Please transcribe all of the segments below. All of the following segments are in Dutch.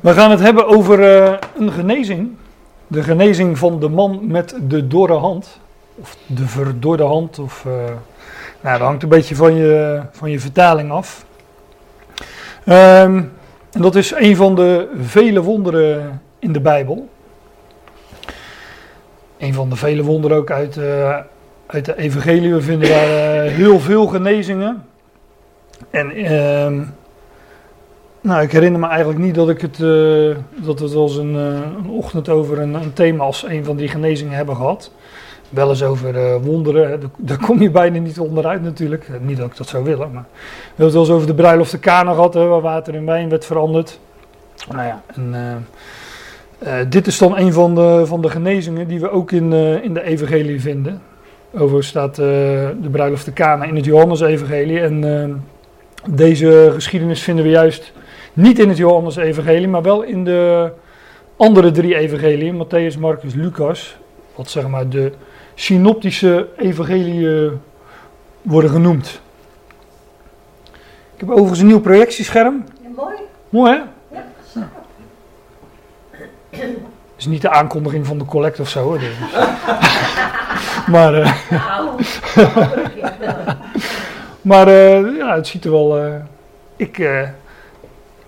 We gaan het hebben over uh, een genezing. De genezing van de man met de dorre hand. Of de verdorde hand. Of, uh, nou, dat hangt een beetje van je, van je vertaling af. Um, en dat is een van de vele wonderen in de Bijbel. Een van de vele wonderen ook uit, uh, uit de Evangelie. We vinden daar heel veel genezingen. En uh, nou, ik herinner me eigenlijk niet dat ik het, uh, dat we het als een, uh, een ochtend over een, een, thema als een van die genezingen hebben gehad. Wel eens over uh, wonderen, daar kom je bijna niet onderuit natuurlijk. Niet dat ik dat zou willen, maar we hebben het wel eens over de bruiloft de Kana gehad, waar water in wijn werd veranderd. Nou ja, en, dit is dan een van de, van de genezingen die we ook in, in de evangelie vinden. Over staat de bruiloft de Kana in het Johannes-evangelie en deze geschiedenis vinden we juist niet in het Johannes-evangelie, maar wel in de andere drie evangeliën, Matthäus, Marcus, Lucas, wat zeg maar de synoptische evangeliën worden genoemd. Ik heb overigens een nieuw projectiescherm. Ja, mooi. Mooi hè? Ja, ja. is niet de aankondiging van de collect of zo. Hè, maar uh, maar uh, ja, het ziet er wel... Uh, ik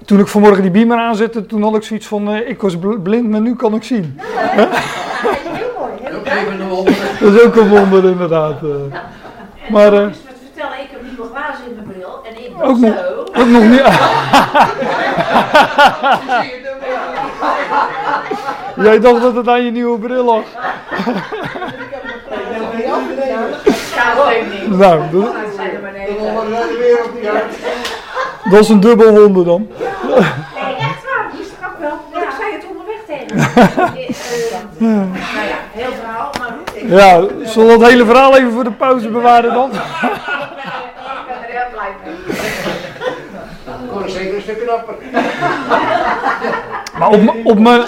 toen ik vanmorgen die beamer aanzette, toen had ik zoiets van, uh, ik was blind, maar nu kan ik zien. Ja, ja. heel mooi. Heel mooi. Dat is ook een wonder inderdaad. Uh. Maar, uh, dus wat vertellen, ik heb nu nog glazen in mijn bril en ik ook zo. nog, ook nog niet. Jij dacht dat het aan je nieuwe bril lag. nou, dat, dat is een dubbel wonder dan. Nee, echt waar, die strak wel. Ja. Ik zei het onderweg tegen Nou ja, heel verhaal, maar goed. Ja, zullen we het hele verhaal even voor de pauze bewaren dan? Ik ben er heel blij mee. Kon zeker een stuk knapper. Maar op, op mijn...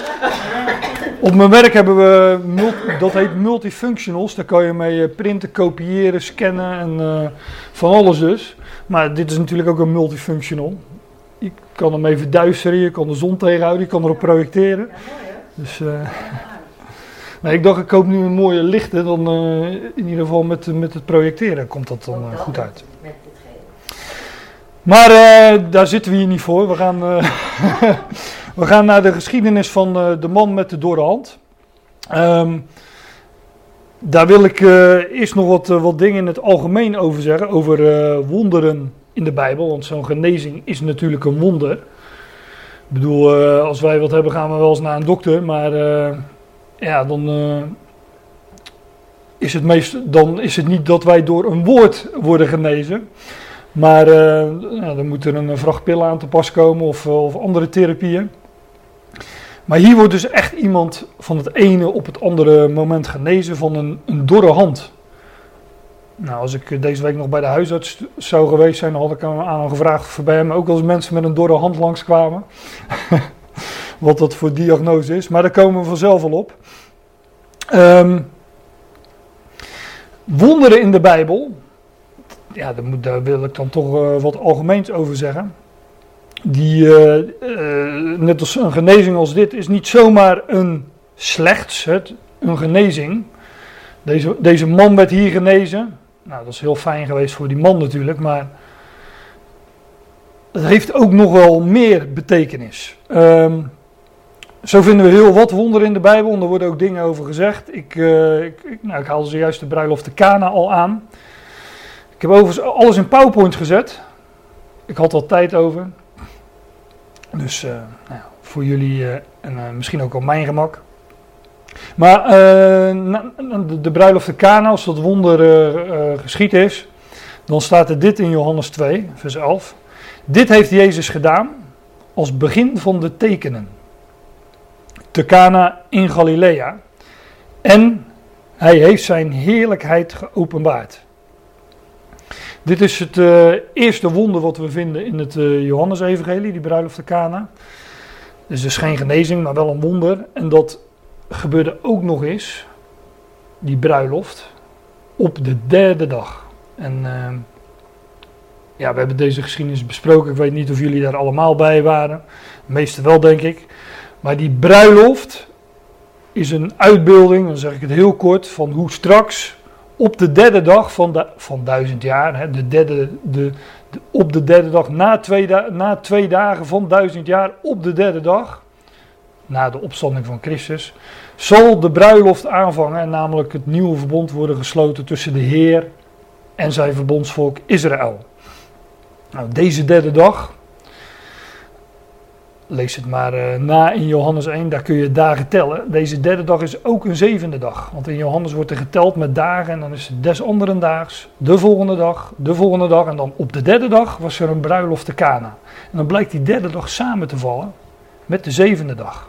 Op mijn werk hebben we, multi, dat heet multifunctionals. Daar kan je mee printen, kopiëren, scannen en uh, van alles dus. Maar dit is natuurlijk ook een multifunctional. Je kan hem even duisteren, je kan de zon tegenhouden, je kan erop projecteren. Dus, uh, ik dacht, ik koop nu een mooie lichten. Dan uh, in ieder geval met, met het projecteren komt dat dan uh, goed uit. Maar daar zitten we hier niet voor. We gaan, we gaan naar de geschiedenis van de man met de dorre hand. Um, daar wil ik uh, eerst nog wat, uh, wat dingen in het algemeen over zeggen. Over uh, wonderen in de Bijbel. Want zo'n genezing is natuurlijk een wonder. Ik bedoel, als wij wat hebben, gaan we wel eens naar een dokter. Maar ja, dan, is het meest, dan is het niet dat wij door een woord worden genezen. Maar dan moet er een vracht pillen aan te pas komen of, of andere therapieën. Maar hier wordt dus echt iemand van het ene op het andere moment genezen van een, een dorre hand. Nou, als ik deze week nog bij de huisarts zou geweest zijn, dan had ik aan hem gevraagd of bij hem ook wel eens mensen met een dorre hand langskwamen. Wat dat voor diagnose is, maar daar komen we vanzelf al op. Um, wonderen in de Bijbel, ja, daar, moet, daar wil ik dan toch uh, wat algemeens over zeggen die, uh, uh, net als een genezing als dit, is niet zomaar een slechts, het, een genezing. Deze, deze man werd hier genezen. Nou, dat is heel fijn geweest voor die man natuurlijk, maar het heeft ook nog wel meer betekenis. Um, zo vinden we heel wat wonderen in de Bijbel, en er worden ook dingen over gezegd. Ik, uh, ik, ik, nou, ik haalde zojuist de bruiloft de Kana al aan. Ik heb overigens alles in PowerPoint gezet. Ik had wat tijd over. Dus uh, nou voor jullie uh, en uh, misschien ook op mijn gemak. Maar de bruiloft de Kana, als dat wonder geschied is, dan staat er dit in Johannes 2, vers 11. Dit heeft Jezus gedaan als begin van de tekenen. Te Kana in Galilea. En hij heeft zijn heerlijkheid geopenbaard. Dit is het uh, eerste wonder wat we vinden in het uh, Johannesevangelie, die bruiloft Kana. Het is dus geen genezing, maar wel een wonder. En dat gebeurde ook nog eens, die bruiloft, op de derde dag. En uh, ja, we hebben deze geschiedenis besproken. Ik weet niet of jullie daar allemaal bij waren. De meeste wel, denk ik. Maar die bruiloft is een uitbeelding, dan zeg ik het heel kort, van hoe straks op de derde dag van, de, van duizend jaar, hè, de derde, de, op de derde dag, na twee, na dagen van duizend jaar, op de derde dag, na de opstanding van Christus, zal de bruiloft aanvangen, en namelijk het nieuwe verbond worden gesloten tussen de Heer en zijn verbondsvolk Israël. Nou, deze derde dag, lees het maar uh, na in Johannes 1, daar kun je dagen tellen. Deze derde dag is ook een zevende dag. Want in Johannes wordt er geteld met dagen en dan is het des anderen daags, de volgende dag, de volgende dag. En dan op de derde dag was er een bruiloft te Kana. En dan blijkt die derde dag samen te vallen met de zevende dag.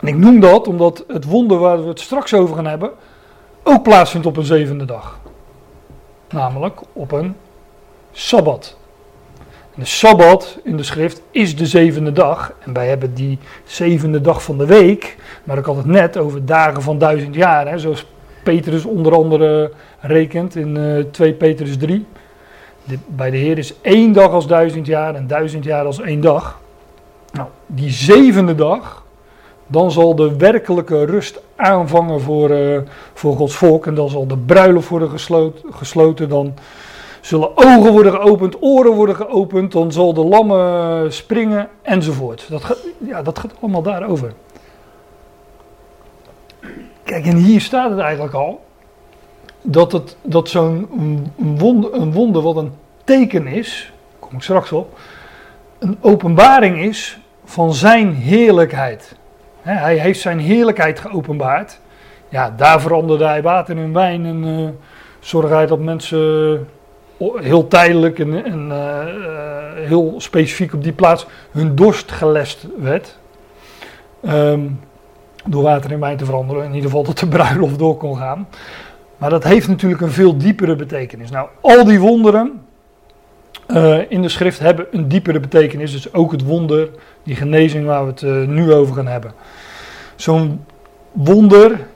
En ik noem dat omdat het wonder waar we het straks over gaan hebben ook plaatsvindt op een zevende dag. Namelijk op een Sabbat. De Sabbat in de schrift is de zevende dag. En wij hebben die zevende dag van de week. Maar ik had het net over dagen van duizend jaar. Hè, zoals Petrus onder andere rekent in uh, 2 Petrus 3. De, bij de Heer is één dag als duizend jaar en duizend jaar als één dag. Nou, die zevende dag, dan zal de werkelijke rust aanvangen voor, uh, voor Gods volk. En dan zal de bruiloft worden gesloten. gesloten dan zullen ogen worden geopend, oren worden geopend, dan zal de lammen springen enzovoort. Dat, gaat, ja, dat gaat allemaal daarover. Kijk, en hier staat het eigenlijk al. Dat, dat zo'n wonder, een wonder wat een teken is, kom ik straks op, een openbaring is van zijn heerlijkheid. hij heeft zijn heerlijkheid geopenbaard. Ja, daar veranderde hij water in wijn en uh, zorgde hij dat mensen heel tijdelijk en, en uh, heel specifiek op die plaats hun dorst gelest werd. Um, door water in wijn te veranderen. In ieder geval dat de bruiloft door kon gaan. Maar dat heeft natuurlijk een veel diepere betekenis. Nou, al die wonderen uh, in de schrift hebben een diepere betekenis. Dus ook het wonder, die genezing waar we het nu over gaan hebben. Zo'n wonder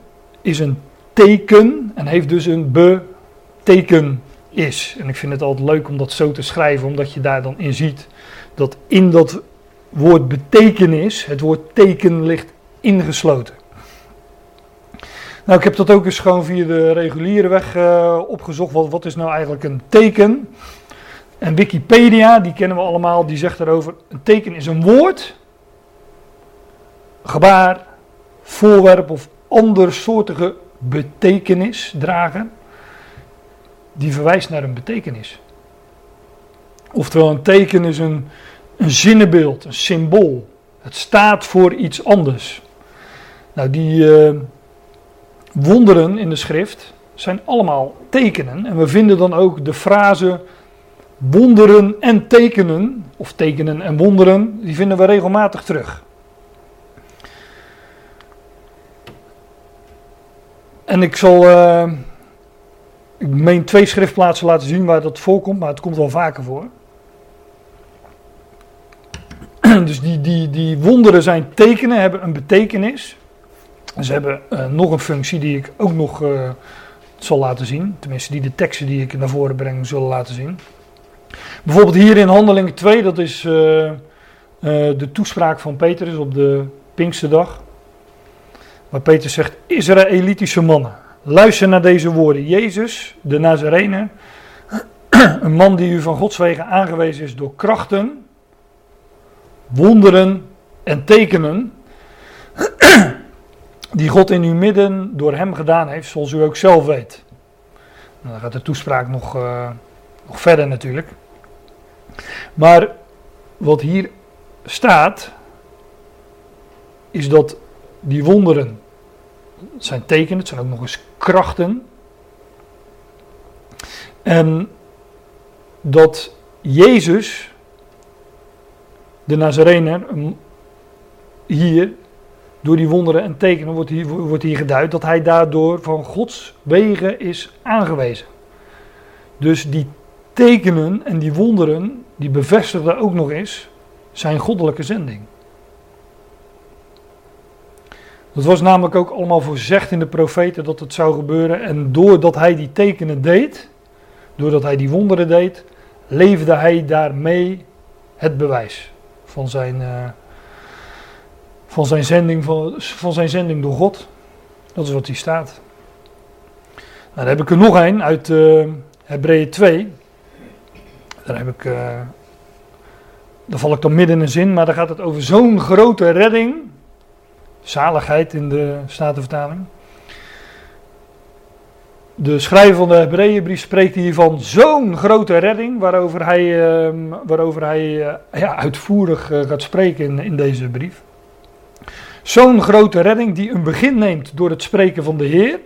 is een teken en heeft dus een betekenis is. En ik vind het altijd leuk om dat zo te schrijven, omdat je daar dan in ziet dat in dat woord betekenis het woord teken ligt ingesloten. Nou, ik heb dat ook eens gewoon via de reguliere weg uh, opgezocht. Wat, wat is nou eigenlijk een teken? En Wikipedia, die kennen we allemaal, die zegt daarover: een teken is een woord, gebaar, voorwerp of andersoortige betekenis dragen die verwijst naar een betekenis. Oftewel, een teken is een, een zinnenbeeld, een symbool. Het staat voor iets anders. Nou, die uh, wonderen in de schrift zijn allemaal tekenen. En we vinden dan ook de frase wonderen en tekenen, of tekenen en wonderen, die vinden we regelmatig terug. En ik zal. Uh, ik meen twee schriftplaatsen laten zien waar dat voorkomt, maar het komt wel vaker voor. Dus die, die, die wonderen zijn tekenen, hebben een betekenis. Ze hebben uh, nog een functie die ik ook nog uh, zal laten zien. Tenminste, die de teksten die ik naar voren breng zullen laten zien. Bijvoorbeeld hier in Handelingen 2, dat is uh, de toespraak van Petrus op de Pinksterdag. Waar Petrus zegt, Israëlitische mannen. Luister naar deze woorden. Jezus, de Nazarener, een man die u van Gods wegen aangewezen is door krachten, wonderen en tekenen, die God in uw midden door hem gedaan heeft, zoals u ook zelf weet. Nou, dan gaat de toespraak nog, uh, nog verder natuurlijk. Maar wat hier staat, is dat die wonderen het zijn tekenen, het zijn ook nog eens krachten. En dat Jezus, de Nazarener, hier, door die wonderen en tekenen wordt hier, wordt hier geduid, dat hij daardoor van Gods wegen is aangewezen. Dus die tekenen en die wonderen, die bevestigden ook nog eens zijn goddelijke zending. Dat was namelijk ook allemaal voorzegd in de profeten dat het zou gebeuren. En doordat hij die tekenen deed, doordat hij die wonderen deed, leefde hij daarmee het bewijs van zijn, uh, van zijn, zending, van, van zijn zending door God. Dat is wat hier staat. Nou, dan heb ik er nog een uit uh, Hebreeën 2. Daar heb ik. Uh, daar val ik dan midden in een zin, maar daar gaat het over zo'n grote redding. Zaligheid in de Statenvertaling. De schrijver van de Hebreeënbrief spreekt hier van zo'n grote redding, waarover hij, uh, waarover hij uh, ja, uitvoerig uh, gaat spreken in, in deze brief. Zo'n grote redding die een begin neemt door het spreken van de Heer.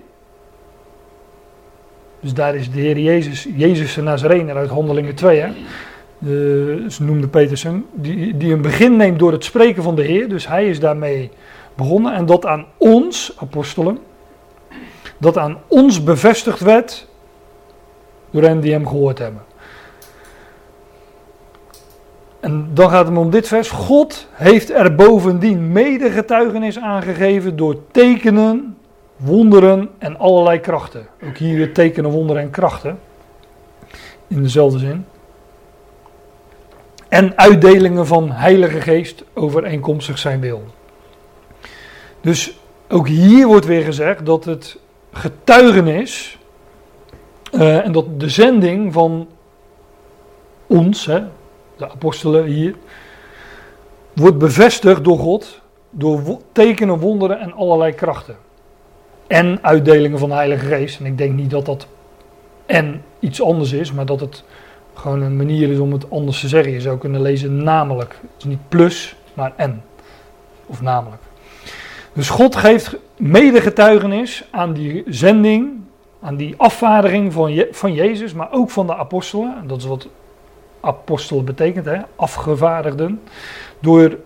Dus daar is de Heer Jezus, Jezus de Nazarener uit Handelingen 2, hè. Ze noemde Petersen, die, die een begin neemt door het spreken van de Heer. Dus hij is daarmee begonnen en dat aan ons, apostelen, dat aan ons bevestigd werd door hen die hem gehoord hebben. En dan gaat het om dit vers. God heeft er bovendien medegetuigenis aangegeven door tekenen, wonderen en allerlei krachten. Ook hier weer tekenen, wonderen en krachten. In dezelfde zin. En uitdelingen van Heilige Geest overeenkomstig zijn wil. Dus ook hier wordt weer gezegd dat het getuigenis uh, en dat de zending van ons, de apostelen hier, wordt bevestigd door God door tekenen, wonderen en allerlei krachten. En uitdelingen van de Heilige Geest. En ik denk niet dat dat en iets anders is, maar dat het gewoon een manier is om het anders te zeggen. Je zou kunnen lezen namelijk. Het is niet plus, maar en. Of namelijk. Dus God geeft medegetuigenis aan die zending, aan die afvaardiging van, van Jezus, maar ook van de apostelen. Dat is wat apostelen betekent, hè? afgevaardigden. Door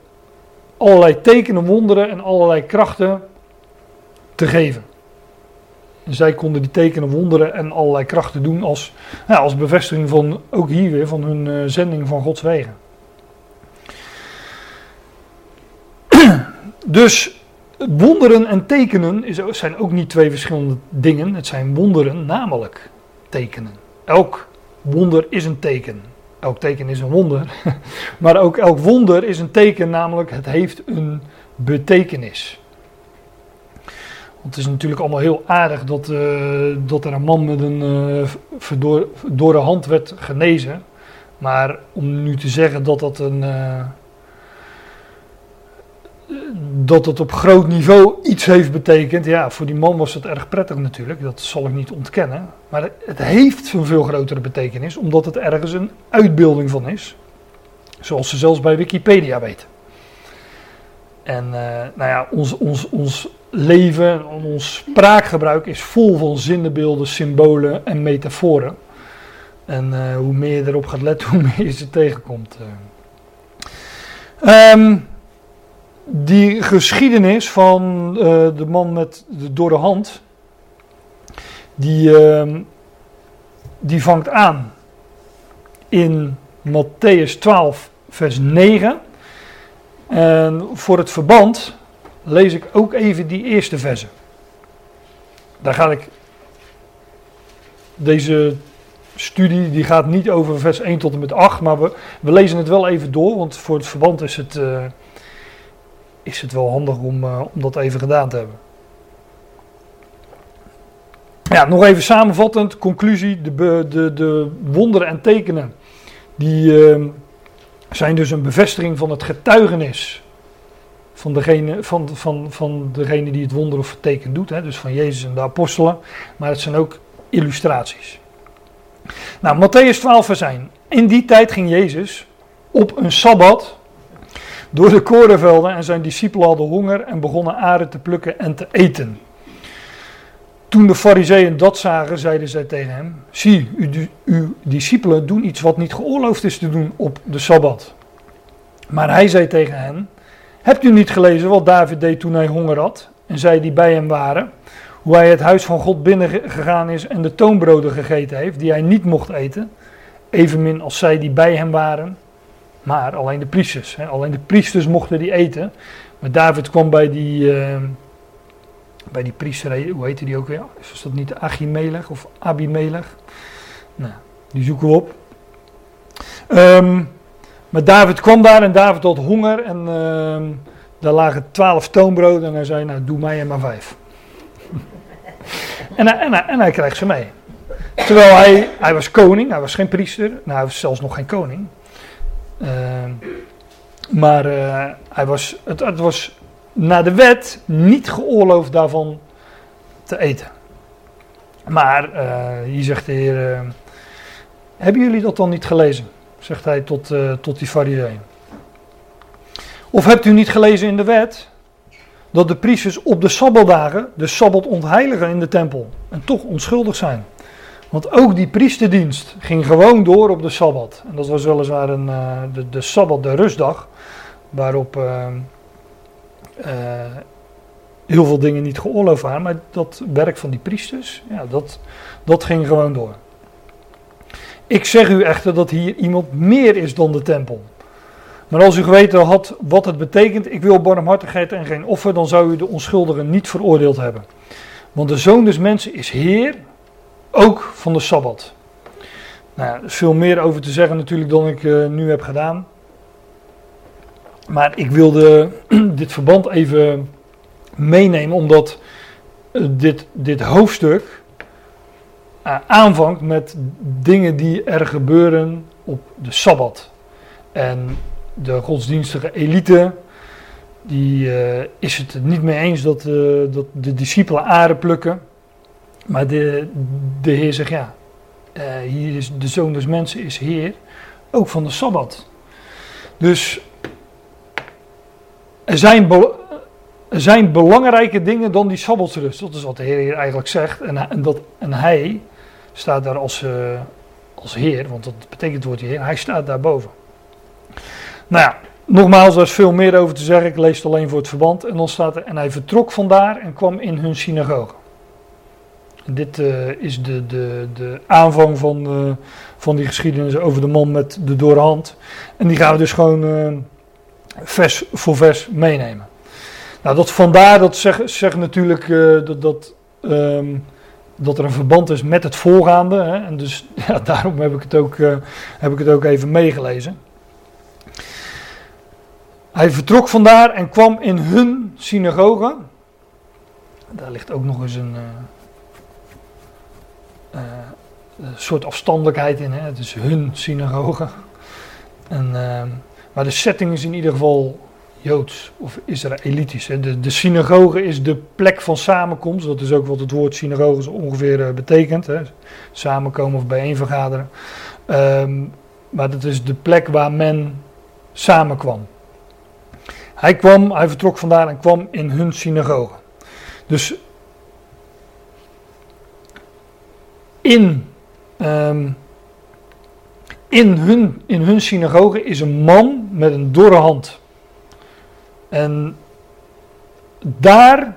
allerlei tekenen, wonderen en allerlei krachten te geven. En zij konden die tekenen, wonderen en allerlei krachten doen als, ja, als bevestiging van, ook hier weer, van hun uh, zending van Gods wegen. dus Wonderen en tekenen is, zijn ook niet twee verschillende dingen. Het zijn wonderen, namelijk tekenen. Elk wonder is een teken. Elk teken is een wonder. maar ook elk wonder is een teken, namelijk het heeft een betekenis. Want het is natuurlijk allemaal heel aardig dat, uh, dat er een man met een uh, hand werd genezen. Maar om nu te zeggen dat dat een, uh, dat het op groot niveau iets heeft betekend. Ja, voor die man was het erg prettig natuurlijk, dat zal ik niet ontkennen. Maar het heeft een veel grotere betekenis, omdat het ergens een uitbeelding van is. Zoals ze zelfs bij Wikipedia weten. En uh, nou ja, ons, ons, ons leven, ons spraakgebruik is vol van zinnenbeelden, symbolen en metaforen. En uh, hoe meer je erop gaat letten, hoe meer je ze tegenkomt. Um, die geschiedenis van uh, de man met de door de hand, die, uh, die vangt aan in Matthäus 12, vers 9. En voor het verband lees ik ook even die eerste verse. Daar ga ik. Deze studie die gaat niet over vers 1 tot en met 8, maar we, we lezen het wel even door, want voor het verband is het. Uh, is het wel handig om, uh, om dat even gedaan te hebben. Ja, nog even samenvattend, conclusie, de, de, de wonderen en tekenen, die uh, zijn dus een bevestiging van het getuigenis van degene, van, van, van degene die het wonder of het teken doet, hè, dus van Jezus en de apostelen, maar het zijn ook illustraties. Nou, Matthäus 12 vers 1. In die tijd ging Jezus op een Sabbat door de korenvelden en zijn discipelen hadden honger en begonnen aren te plukken en te eten. Toen de fariseeën dat zagen, zeiden zij tegen hem, zie, uw, uw discipelen doen iets wat niet geoorloofd is te doen op de Sabbat. Maar hij zei tegen hen, hebt u niet gelezen wat David deed toen hij honger had en zij die bij hem waren? Hoe hij het huis van God binnengegaan is en de toonbroden gegeten heeft, die hij niet mocht eten, evenmin als zij die bij hem waren maar alleen de priesters. Hè, alleen de priesters mochten die eten. Maar David kwam bij die, uh, bij die priester, hoe heette die ook weer? Is dat niet Achimelech of Abimelech? Nou, die zoeken we op. Um, Maar David kwam daar en David had honger en ehm, daar lagen twaalf toonbroden en hij zei, nou doe mij er maar vijf. en, hij, en, en hij krijgt ze mee. Terwijl hij, hij was koning, hij was geen priester, nou hij was zelfs nog geen koning. Ehm, maar eh, hij was, het, het was naar de wet niet geoorloofd daarvan te eten. Maar uh, hier zegt de Heer: uh, Hebben jullie dat dan niet gelezen? Zegt hij tot, uh, tot die fariseeën. Of hebt u niet gelezen in de wet dat de priesters op de sabbatdagen de sabbat ontheiligen in de tempel en toch onschuldig zijn? Want ook die priesterdienst ging gewoon door op de sabbat. En dat was weliswaar een, de, de sabbat, de rustdag, waarop heel veel dingen niet geoorloofd waren, maar dat werk van die priesters, ja, dat, dat ging gewoon door. Ik zeg u echter dat hier iemand meer is dan de tempel. Maar als u geweten had wat het betekent, ik wil barmhartigheid en geen offer, dan zou u de onschuldigen niet veroordeeld hebben. Want de zoon des mensen is Heer, ook van de Sabbat. Nou, er is veel meer over te zeggen natuurlijk dan ik uh, nu heb gedaan. Maar ik wilde dit verband even meenemen, omdat uh, dit, dit hoofdstuk uh, aanvangt met dingen die er gebeuren op de Sabbat. En de godsdienstige elite, die is het niet mee eens dat, dat de discipelen aren plukken. Maar de, Heer zegt ja, hier is de Zoon des Mensen is Heer, ook van de Sabbat. Dus er zijn zijn belangrijke dingen dan die sabbatsrust. Dat is wat de Heer hier eigenlijk zegt. En, en, dat, en hij staat daar als, uh, als Heer, want dat betekent het woord Heer. Hij staat daarboven. Nou ja, nogmaals, er is veel meer over te zeggen. Ik lees het alleen voor het verband. En dan staat er, en hij vertrok vandaar en kwam in hun synagoge. Dit uh, is de, de, de aanvang van, uh, van die geschiedenis over de man met de doorhand. En die gaan we dus gewoon vers voor vers meenemen. Nou, dat vandaar, dat zegt zeg natuurlijk dat, dat, um, dat er een verband is met het voorgaande. Hè, en dus ja, daarom heb ik, het ook, heb ik het ook even meegelezen. Hij vertrok vandaar en kwam in hun synagoge. Daar ligt ook nog eens een uh, soort afstandelijkheid in. Hè? Het is hun synagoge. En, ehm, maar de setting is in ieder geval Joods of Israëlitisch. De, de synagoge is de plek van samenkomst. Dat is ook wat het woord synagoge ongeveer uh, betekent. Hè. Samenkomen of bijeenvergaderen. Um, maar dat is de plek waar men samenkwam. Hij kwam, hij vertrok vandaan en kwam in hun synagoge. Dus in, um, in, hun, in hun synagoge is een man met een dorre hand. En daar,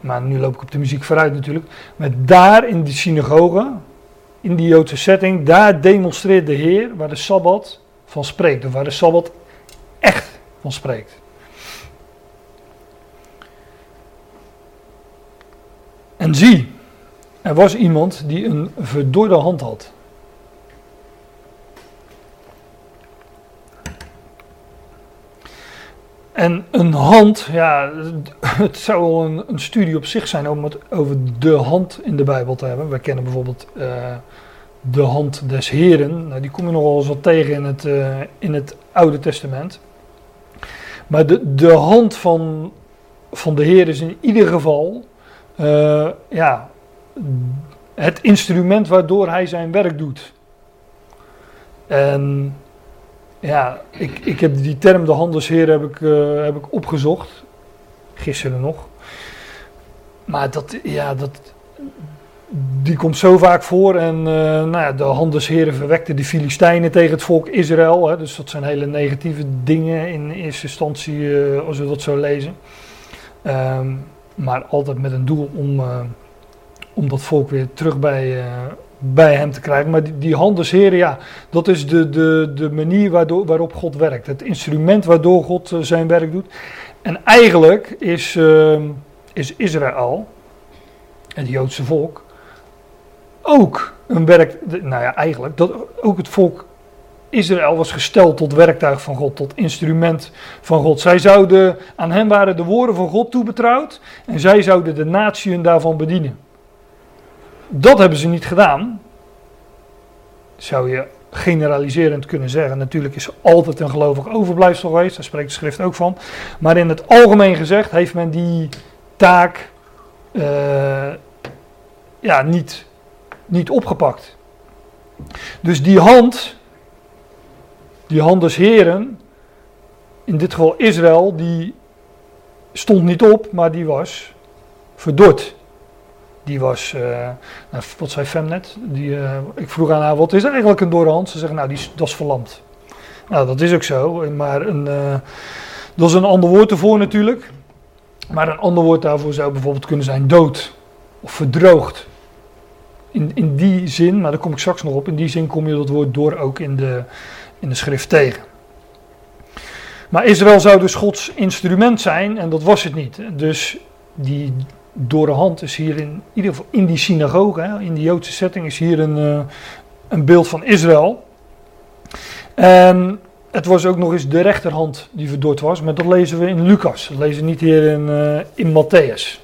maar nu loop ik op de muziek vooruit natuurlijk, maar daar in die synagoge, in die Joodse setting, daar demonstreert de Heer waar de Sabbat van spreekt, of waar de Sabbat echt van spreekt. En zie, er was iemand die een verdorde hand had. En een hand, ja, het zou wel een, een, studie op zich zijn om het over de hand in de Bijbel te hebben. We kennen bijvoorbeeld uh, de hand des Heren. Nou, die kom je nog wel eens wat tegen in het, uh, in het Oude Testament. Maar de, de hand van, van de Heer is in ieder geval uh, ja, het instrument waardoor hij zijn werk doet. En ja, ik, ik heb die term de handelsheer heb ik, uh, heb ik opgezocht. Gisteren nog. Maar dat, ja, dat, die komt zo vaak voor. En uh, nou ja, de handelsheren verwekten de Filistijnen tegen het volk Israël. Hè, dus dat zijn hele negatieve dingen in eerste instantie, uh, als we dat zo lezen. Um, maar altijd met een doel om, om dat volk weer terug bij, bij hem te krijgen. Maar die, die handelsheren, ja, dat is de, de, de manier waardoor, waarop God werkt. Het instrument waardoor God uh, zijn werk doet. En eigenlijk is, uh, is Israël, het Joodse volk, ook een werk, nou ja, eigenlijk, dat ook het volk Israël was gesteld tot werktuig van God, tot instrument van God. Zij zouden, aan hen waren de woorden van God toebetrouwd en zij zouden de natieën daarvan bedienen. Dat hebben ze niet gedaan. Zou je generaliserend kunnen zeggen. Natuurlijk is er altijd een gelovig overblijfsel geweest, daar spreekt de schrift ook van. Maar in het algemeen gezegd heeft men die taak uh, ja, niet, niet opgepakt. Dus die hand, die hand des heren, in dit geval Israël, die stond niet op, maar die was verdord. Die was, uh, nou, wat zei Femnet? Die, uh, ik vroeg aan haar, wat is eigenlijk een dorre hand? Ze zeggen, nou, die, dat is verlamd. Nou, dat is ook zo, maar een, uh, dat is een ander woord ervoor natuurlijk. Maar een ander woord daarvoor zou bijvoorbeeld kunnen zijn dood of verdroogd. In, in die zin, maar daar kom ik straks nog op, in die zin kom je dat woord door ook in de, in de schrift tegen. Maar Israël zou dus Gods instrument zijn en dat was het niet. Dus die door de hand is hier in, ieder geval in die synagoge, in die Joodse setting, is hier een, uh, een beeld van Israël. En het was ook nog eens de rechterhand die verdord was, maar dat lezen we in Lucas. Dat lezen we niet hier in, uh, in Matthäus.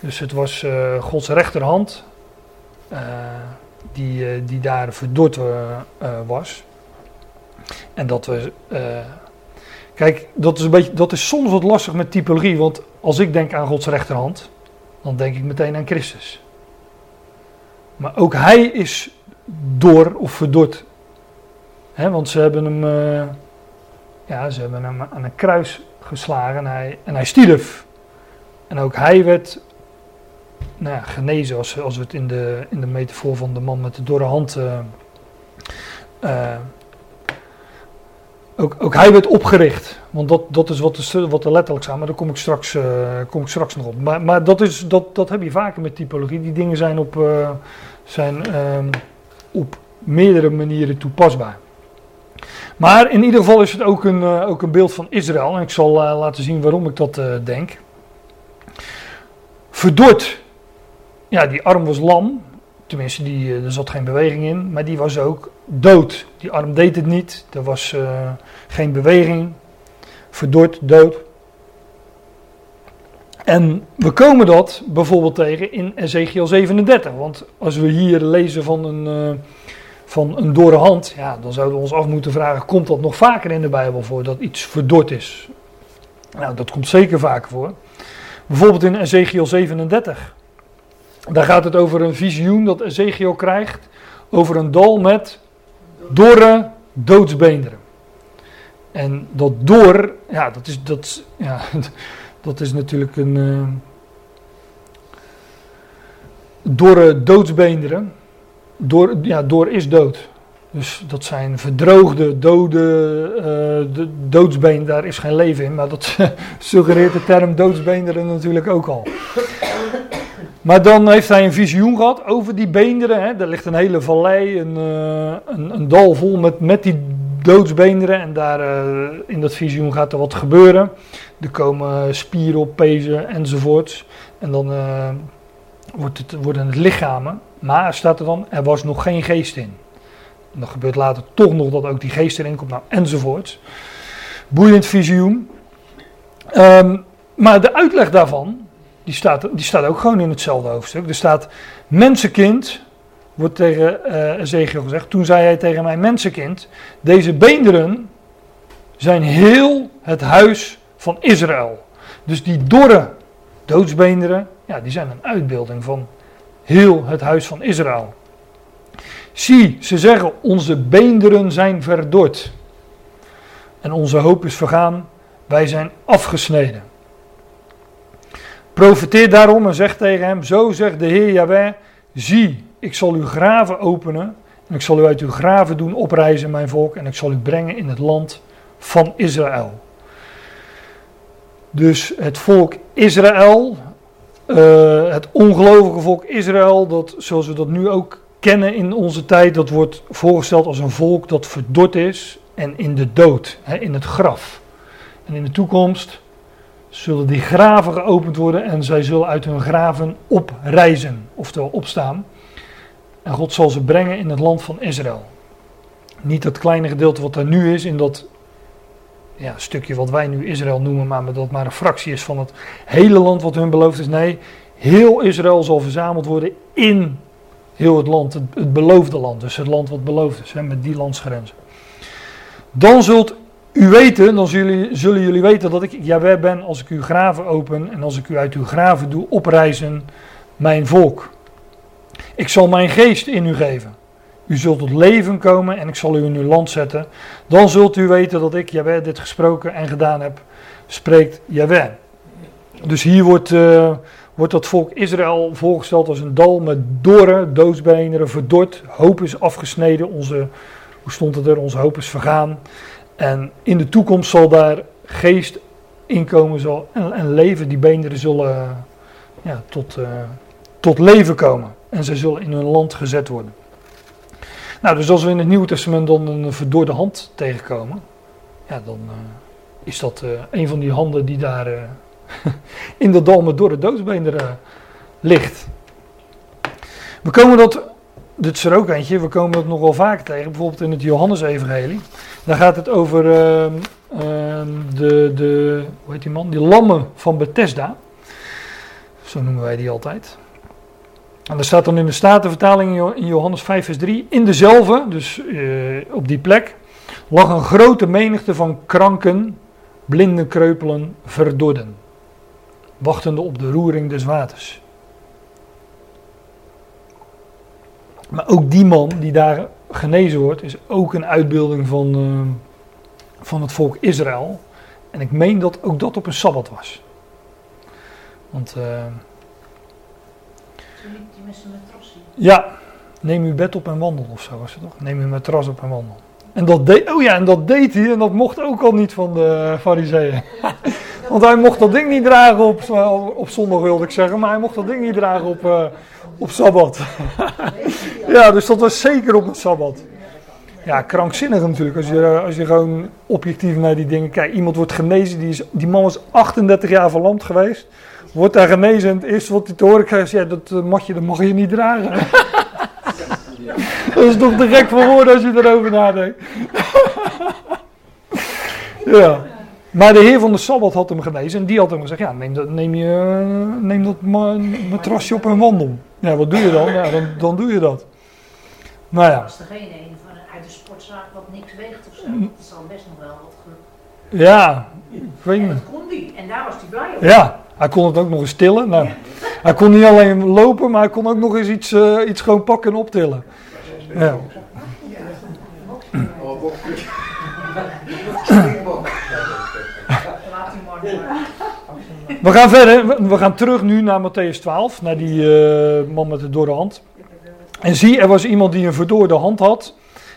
Dus het was uh, Gods rechterhand die, die daar verdord was. En dat we. Kijk, dat is, een beetje, dat is soms wat lastig met typologie, want als ik denk aan Gods rechterhand, dan denk ik meteen aan Christus. Maar ook hij is door of verdord. He, want ze hebben hem, uh, ja, ze hebben hem aan een kruis geslagen en hij, en hij stierf. En ook hij werd nou genezen, als, als we het in de, in de metafoor van de man met de dorre hand uh, uh, ook, ook hij werd opgericht. Want dat, dat is wat er, wat er letterlijk staat, maar daar kom ik straks, uh, kom ik straks nog op. Maar, maar dat, is, dat, dat heb je vaker met typologie. Die dingen zijn op, uh, zijn, uh, op meerdere manieren toepasbaar. Maar in ieder geval is het ook een, uh, ook een beeld van Israël. En ik zal laten zien waarom ik dat denk. Verdord. Ja, die arm was lam. Tenminste, die, er zat geen beweging in. Maar die was ook dood. Die arm deed het niet. Er was uh, geen beweging. Verdord, dood. En we komen dat bijvoorbeeld tegen in Ezekiel 37. Want als we hier lezen van een, uh, van een dorre hand, ja, dan zouden we ons af moeten vragen: komt dat nog vaker in de Bijbel voor dat iets verdord is? Nou, dat komt zeker vaker voor. Bijvoorbeeld in Ezekiel 37. Daar gaat het over een visioen dat Ezekiel krijgt over een dal met dorre doodsbeenderen. En dat door, ja, dat is, dat, ja, dat is natuurlijk een. Uh, dorre doodsbeenderen. Door, ja, door is dood. Dus dat zijn verdroogde, dode uh, de doodsbeen, daar is geen leven in. Maar dat suggereert de term doodsbeenderen natuurlijk ook al. Maar dan heeft hij een visioen gehad over die beenderen. Hè. Er ligt een hele vallei, een, uh, een, een, dal vol met, met die doodsbeenderen. En daar uh, in dat visioen gaat er wat gebeuren. Er komen spieren op, pezen enzovoorts. En dan uh, wordt het, worden het lichamen. Maar staat er dan, er was nog geen geest in. En dan gebeurt later toch nog dat ook die geest erin komt. Nou, enzovoorts. Boeiend visioen. Um, maar de uitleg daarvan die staat, die staat ook gewoon in hetzelfde hoofdstuk. Er staat mensenkind, wordt tegen uh, Ezekiel gezegd. Toen zei hij tegen mij, mensenkind, deze beenderen zijn heel het huis van Israël. Dus die dorre doodsbeenderen, ja, die zijn een uitbeelding van heel het huis van Israël. Zie, ze zeggen, onze beenderen zijn verdord. En onze hoop is vergaan, wij zijn afgesneden. Profeteer daarom en zeg tegen hem: Zo zegt de Heer Jahweh: Zie, ik zal uw graven openen. En ik zal u uit uw graven doen oprijzen, mijn volk. En ik zal u brengen in het land van Israël. Dus het volk Israël, uh, het ongelovige volk Israël, dat, zoals we dat nu ook kennen in onze tijd, dat wordt voorgesteld als een volk dat verdord is en in de dood, hè, in het graf. En in de toekomst zullen die graven geopend worden en zij zullen uit hun graven oprijzen, oftewel opstaan. En God zal ze brengen in het land van Israël. Niet dat kleine gedeelte wat er nu is, in dat ja, stukje wat wij nu Israël noemen, maar dat maar een fractie is van het hele land wat hun beloofd is. Nee, heel Israël zal verzameld worden in heel het land, het, beloofde land. Dus het land wat beloofd is, hè, met die landsgrenzen. Dan zult u weten, dan zullen, jullie, zullen jullie weten dat ik Jaweh ben als ik uw graven open en als ik u uit uw graven doe oprijzen, mijn volk. Ik zal mijn geest in u geven. U zult tot leven komen en ik zal u in uw land zetten. Dan zult u weten dat ik, Jaweh, dit gesproken en gedaan heb, spreekt Jaweh. Dus hier wordt, uh, wordt dat volk Israël voorgesteld als een dal met dorren, doodsbeenderen, verdord. Hoop is afgesneden, onze, hoe stond het er, onze hoop is vergaan. En in de toekomst zal daar geest inkomen zal, en, en leven, die beenderen zullen ja, tot, uh, tot leven komen. En ze zullen in hun land gezet worden. Nou, dus als we in het Nieuwe Testament dan een verdorde hand tegenkomen, ja, dan uh, is dat een van die handen die daar in de dal met dorre doodsbeenderen ligt. We komen dat, dit is er ook eentje, we komen dat nog wel vaak tegen, bijvoorbeeld in het Johannes-evangelie. Daar gaat het over uh, de, de, hoe heet die man, die lammen van Bethesda. Zo noemen wij die altijd. En er staat dan in de Statenvertaling in Johannes 5 vers 3, in dezelfde, dus uh, op die plek, lag een grote menigte van kranken, blinde kreupelen, verdorden, wachtende op de roering des waters. Maar ook die man die daar genezen wordt, is ook een uitbeelding van, uh, van het volk Israël. En ik meen dat ook dat op een sabbat was. Want... Uh, ja, neem uw bed op en wandel of zo was het toch? Neem uw matras op en wandel. En dat deed, oh ja, en dat deed hij en dat mocht ook al niet van de fariseeën. Want hij mocht dat ding niet dragen op, op zondag wilde ik zeggen, maar hij mocht dat ding niet dragen op, op Sabbat. ja, dus dat was zeker op een Sabbat. Ja, krankzinnig natuurlijk, als je, als je gewoon objectief naar die dingen kijkt. Iemand wordt genezen, die, is, die man was 38 jaar verlamd geweest wordt daar genezen en het eerste wat hij te horen krijgt, ja, dat eh, mag je, dat mag je niet dragen. dat is toch te gek voor woorden als je erover nadenkt. ja. Maar de heer van de Sabbat had hem genezen en die had hem gezegd, ja, neem dat, neem je, neem dat matrasje op en wandel. Ja, wat doe je dan? Ja, dan, dan doe je dat. Nou ja. Was er geen een van uit de sportzaak wat niks weegt of zo? Mm. Dat zal best nog wel wat... Ja, ik weet niet. En dat kon die en daar was hij blij op. Ja, hij kon het ook nog eens tillen. Nou, hij kon niet alleen lopen, maar hij kon ook nog eens iets, uh, iets gewoon pakken en optillen. Ja. We gaan verder. We gaan terug nu naar Matthäus 12, naar die uh, man met de dorre hand. En zie, er was iemand die een verdorde hand had.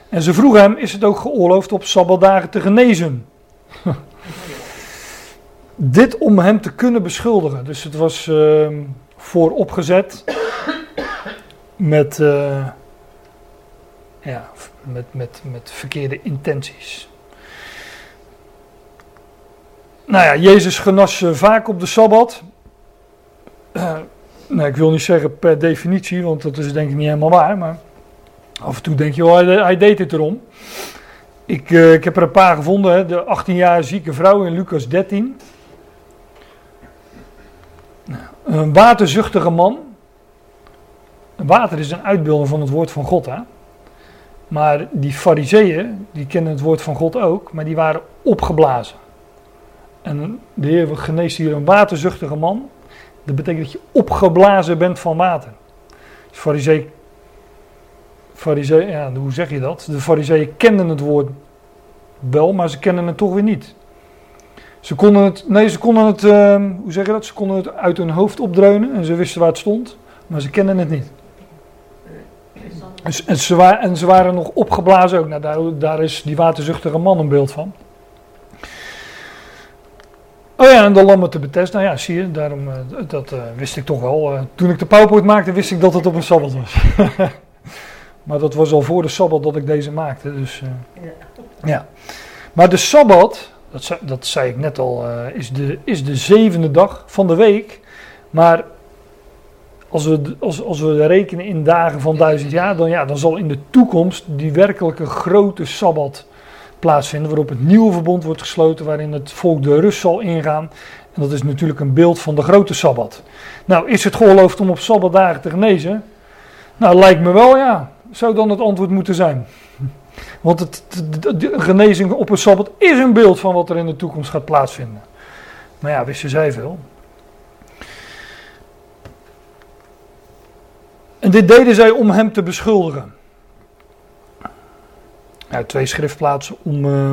En ze vroegen hem: Is het ook geoorloofd op sabbatdagen te genezen? Dit om hem te kunnen beschuldigen. Dus het was uh, vooropgezet met, uh, ja, met, met, met verkeerde intenties. Nou ja, Jezus genas vaak op de Sabbat. nou, ik wil niet zeggen per definitie, want dat is denk ik niet helemaal waar. Maar af en toe denk je, oh, hij, deed het erom. Ik, uh, ik heb er een paar gevonden. Hè. De 18 jaar zieke vrouw in Lucas 13. Een waterzuchtige man. Water is een uitbeelding van het woord van God. Hè? Maar die fariseeën, die kennen het woord van God ook, maar die waren opgeblazen. En de Heer geneest hier een waterzuchtige man. Dat betekent dat je opgeblazen bent van water. Dus farisee, ja, hoe zeg je dat? De fariseeën kenden het woord wel, maar ze kennen het toch weer niet. Ze konden het, nee, ze konden het, uh, hoe zeg je dat? Ze konden het uit hun hoofd opdreunen en ze wisten waar het stond, maar ze kenden het niet. En, ze, waren, en ze waren nog opgeblazen ook. Nou, daar is die waterzuchtige man een beeld van. Oh ja, en de lammen te Bethesda, ja, zie je, daarom, uh, dat uh, wist ik toch wel. Uh, toen ik de PowerPoint maakte, wist ik dat het op een Sabbat was. maar dat was al voor de Sabbat dat ik deze maakte, dus ja. ja. Maar de Sabbat, dat zei, dat zei ik net al, is, de, is de zevende dag van de week. Maar als we, als, als we rekenen in dagen van duizend jaar, dan, ja, dan zal in de toekomst die werkelijke grote Sabbat plaatsvinden, waarop het nieuwe verbond wordt gesloten, waarin het volk de rust zal ingaan. En dat is natuurlijk een beeld van de grote Sabbat. Nou, is het geoorloofd om op Sabbatdagen te genezen? Nou, lijkt me wel ja. Zou dan het antwoord moeten zijn. Want het, de, genezing op een Sabbat is een beeld van wat er in de toekomst gaat plaatsvinden. Maar ja, wisten zij veel. En dit deden zij om hem te beschuldigen. Twee schriftplaatsen om, uh,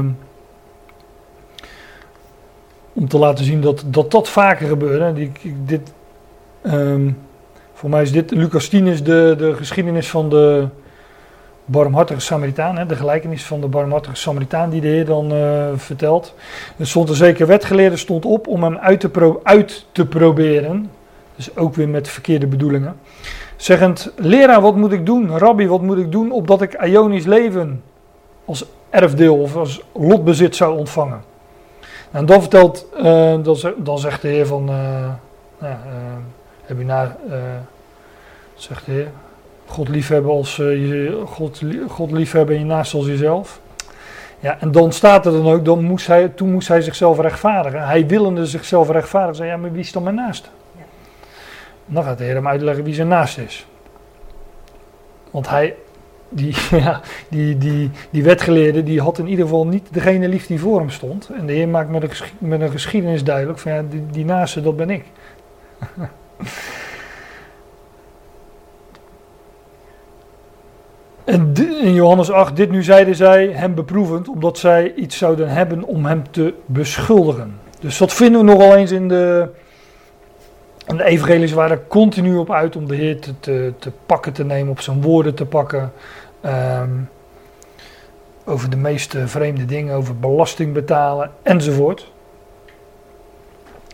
om te laten zien dat dat, dat vaker gebeurde. Dit, um, voor mij is dit, Lucas 10 is de, de geschiedenis van de barmhartige Samaritaan. Hè, de gelijkenis van de barmhartige Samaritaan die de Heer dan uh, vertelt. Er stond een zeker wetgeleerde stond op om hem uit te, pro, uit te proberen. Dus ook weer met verkeerde bedoelingen. Zeggend, leraar wat moet ik doen? Rabbi wat moet ik doen opdat ik Ionisch leven als erfdeel of als lotbezit zou ontvangen. En dan vertelt, uh, dan, dan, zegt de Heer van, uh, nou, uh, heb je naar, zegt de Heer, God liefhebben als je, God, God liefhebben je naast als jezelf. Ja, en dan staat er dan ook, dan moest hij, toen moest hij zichzelf rechtvaardigen. Hij willende zichzelf rechtvaardigen, zei ja, maar wie is dan mijn naast? Ja. Dan gaat de Heer hem uitleggen wie zijn naast is. Want hij, die, ja, die, die, die wetgeleerde die had in ieder geval niet degene lief die voor hem stond. En de Heer maakt met een, geschiedenis duidelijk van ja, die, naaste, dat ben ik. en in Johannes 8, dit nu zeiden zij hem beproevend, omdat zij iets zouden hebben om hem te beschuldigen. Dus dat vinden we nogal eens in de, en de waren continu op uit om de Heer te, te, te pakken te nemen, op zijn woorden te pakken. Um, over de meest vreemde dingen, over belasting betalen enzovoort.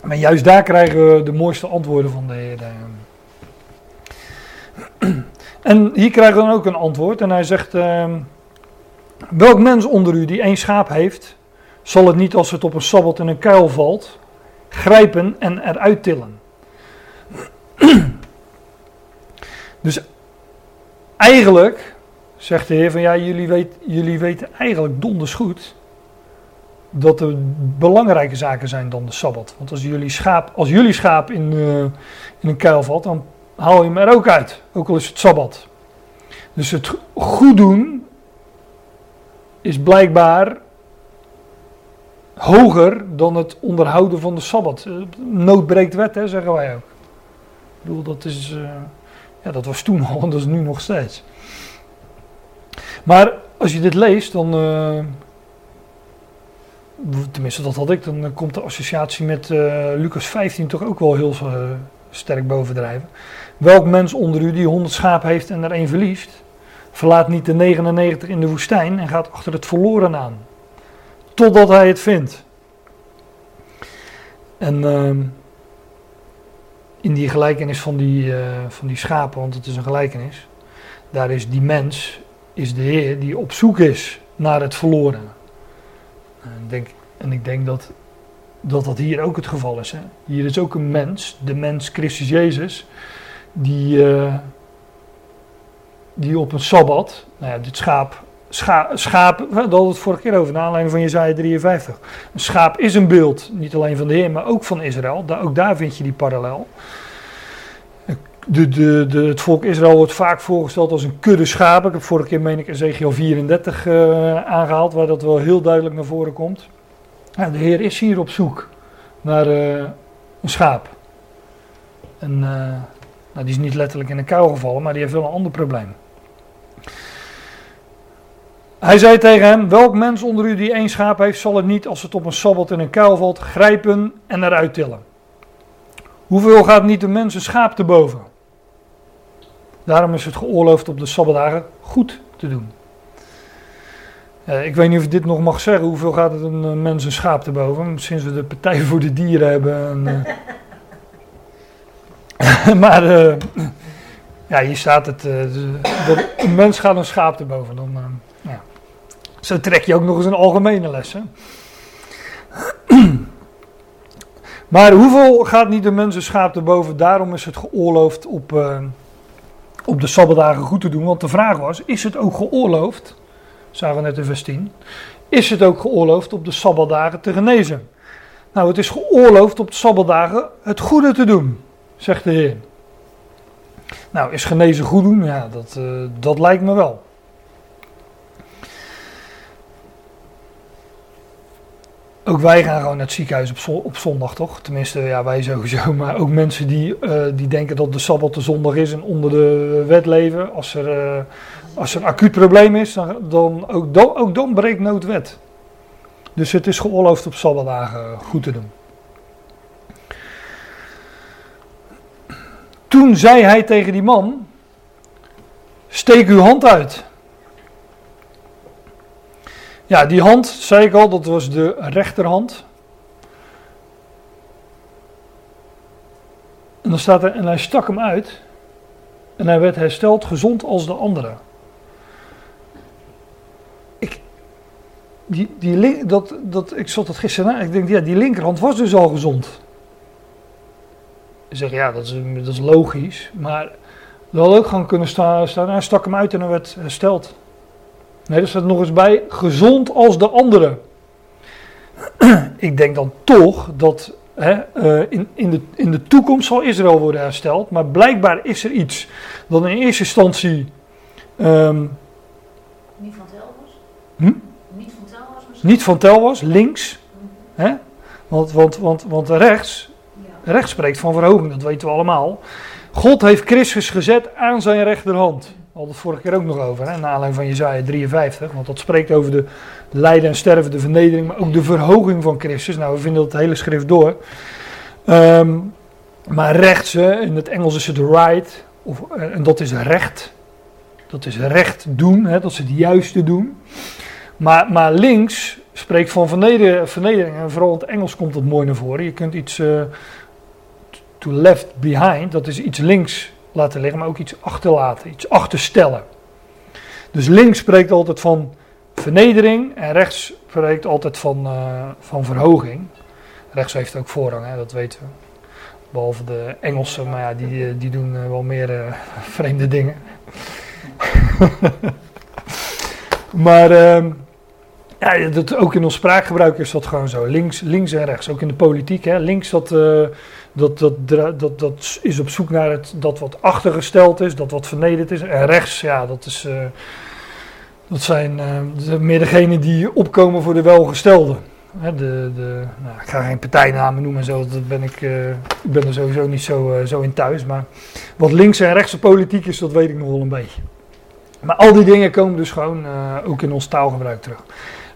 Maar juist daar krijgen we de mooiste antwoorden van de Heer. Ehm. En hier krijgen we dan ook een antwoord. En hij zegt: uh, Welk mens onder u die één schaap heeft, zal het niet als het op een sabbat in een kuil valt, grijpen en eruit tillen? dus eigenlijk zegt de Heer van ja, jullie, weet, jullie weten eigenlijk donders goed dat er belangrijke zaken zijn dan de Sabbat. Want als jullie schaap, als jullie schaap in, uh, in een kuil valt, dan haal je hem er ook uit. Ook al is het Sabbat. Dus het goed doen is blijkbaar hoger dan het onderhouden van de Sabbat. Nood breekt wet, hè, zeggen wij ook. Ik bedoel, dat, is, uh, ja, dat was toen al dat is nu nog steeds. Maar als je dit leest, dan. Uh, tenminste, dat had ik. Dan komt de associatie met uh, Lucas 15 toch ook wel heel sterk bovendrijven. Welk mens onder u die 100 schapen heeft en er één verliest, verlaat niet de 99 in de woestijn en gaat achter het verloren aan. Totdat hij het vindt. En uh, in die gelijkenis van die, van die schapen, want het is een gelijkenis, daar is die mens, is de Heer die op zoek is naar het verloren. En ik denk, en ik denk dat, dat dat hier ook het geval is. Hè? Hier is ook een mens, de mens Christus Jezus, die, uh, die op een sabbat, nou ja, dit schaap, scha, schaap, we hadden het vorige keer over, naar aanleiding van Jezaja 53. Een schaap is een beeld, niet alleen van de Heer, maar ook van Israël. Ook daar vind je die parallel. De, de, de, het volk Israël wordt vaak voorgesteld als een kudde schapen. Ik heb vorige keer, meen ik, Ezekiel 34 uh, aangehaald, waar dat wel heel duidelijk naar voren komt. De Heer is hier op zoek naar uh, een schaap. En uh, nou, die is niet letterlijk in een kuil gevallen, maar die heeft wel een ander probleem. Hij zei tegen hem: Welk mens onder u die één schaap heeft, zal het niet, als het op een sabbat in een kuil valt, grijpen en eruit tillen? Hoeveel gaat niet de mens een schaap te boven? Daarom is het geoorloofd op de sabbatdagen goed te doen. Uh, ik weet niet of ik dit nog mag zeggen. Hoeveel gaat het een uh, mens een schaap te boven? Sinds we de Partij voor de Dieren hebben. En, uh, maar ja, hier staat het. een mens gaat een schaap te boven. Dan, ja. Zo trek je ook nog eens een algemene les. Hè? Maar hoeveel gaat niet de mensen schaap te boven? Daarom is het geoorloofd op, op de sabbatdagen goed te doen. Want de vraag was, is het ook geoorloofd, zagen we net in vers 10, is het ook geoorloofd op de sabbatdagen te genezen? Nou, het is geoorloofd op de sabbatdagen het goede te doen, zegt de Heer. Nou, is genezen goed doen? Ja, dat, uh, dat lijkt me wel. Ook wij gaan gewoon naar het ziekenhuis op, op zondag, toch? Tenminste, ja, wij sowieso. Maar ook mensen die, uh, die denken dat de Sabbat de zondag is en onder de wet leven. Als er, uh, als er een acuut probleem is, dan, dan, ook, dan, ook dan breekt noodwet. Dus het is geoorloofd op Sabbatdagen goed te doen. Toen zei hij tegen die man: Steek uw hand uit. Ja, die hand, zei ik al, dat was de rechterhand. En dan staat er, en hij stak hem uit. En hij werd hersteld, gezond als de andere. Ik, die, die, dat, dat, ik zat dat gisteren na, ik denk, ja, die linkerhand was dus al gezond. Ik zeg, ja, dat is, dat is logisch. Maar er had ook gewoon kunnen staan, staan, hij stak hem uit en hij werd hersteld. Nee, er staat nog eens bij, gezond als de andere. Ik denk dan toch dat hè, uh, in, in, de, in de toekomst zal Israël worden hersteld. Maar blijkbaar is er iets dat in eerste instantie. Um, niet van tel was? Hm? Niet van tel was misschien? Niet van tel was, links. Hè? Want, want, want, want rechts, ja. rechts spreekt van verhoging, dat weten we allemaal. God heeft Christus gezet aan zijn rechterhand hadden het vorige keer ook nog over, hè, naar aanleiding van Jezaja 53. Want dat spreekt over de lijden en sterven, de vernedering, maar ook de verhoging van Christus. Nou, we vinden dat hele schrift door. Um, maar rechts, in het Engels is het right, of, eh, en dat is recht. Dat is recht doen, hè, dat is het juiste doen. Maar, maar links spreekt van vernedering, vernedering, en vooral in het Engels komt dat mooi naar voren. Je kunt iets uh, to left behind, dat is iets links laten liggen, maar ook iets achterlaten, iets achterstellen. Dus links spreekt altijd van vernedering en rechts spreekt altijd van, uh, van verhoging. Rechts heeft ook voorrang, hè, dat weten we. Behalve de Engelsen, maar ja, die, eh, die doen uh, wel meer vreemde dingen. maar uh, ja, dat, ook in ons spraakgebruik is dat gewoon zo. Links, links en rechts. Ook in de politiek. Hè. Links dat dat, dat, dat, dat is op zoek naar het, dat wat achtergesteld is, dat wat vernederd is. En rechts, ja, dat, is, uh, dat zijn uh, meer degenen die opkomen voor de welgestelden. Hè, de, de, nou, ik ga geen partijnamen noemen en zo, dat ben ik, ik ben er sowieso niet zo, zo in thuis. Maar wat links en rechtse politiek is, dat weet ik nog wel een beetje. Maar al die dingen komen dus gewoon ook in ons taalgebruik terug.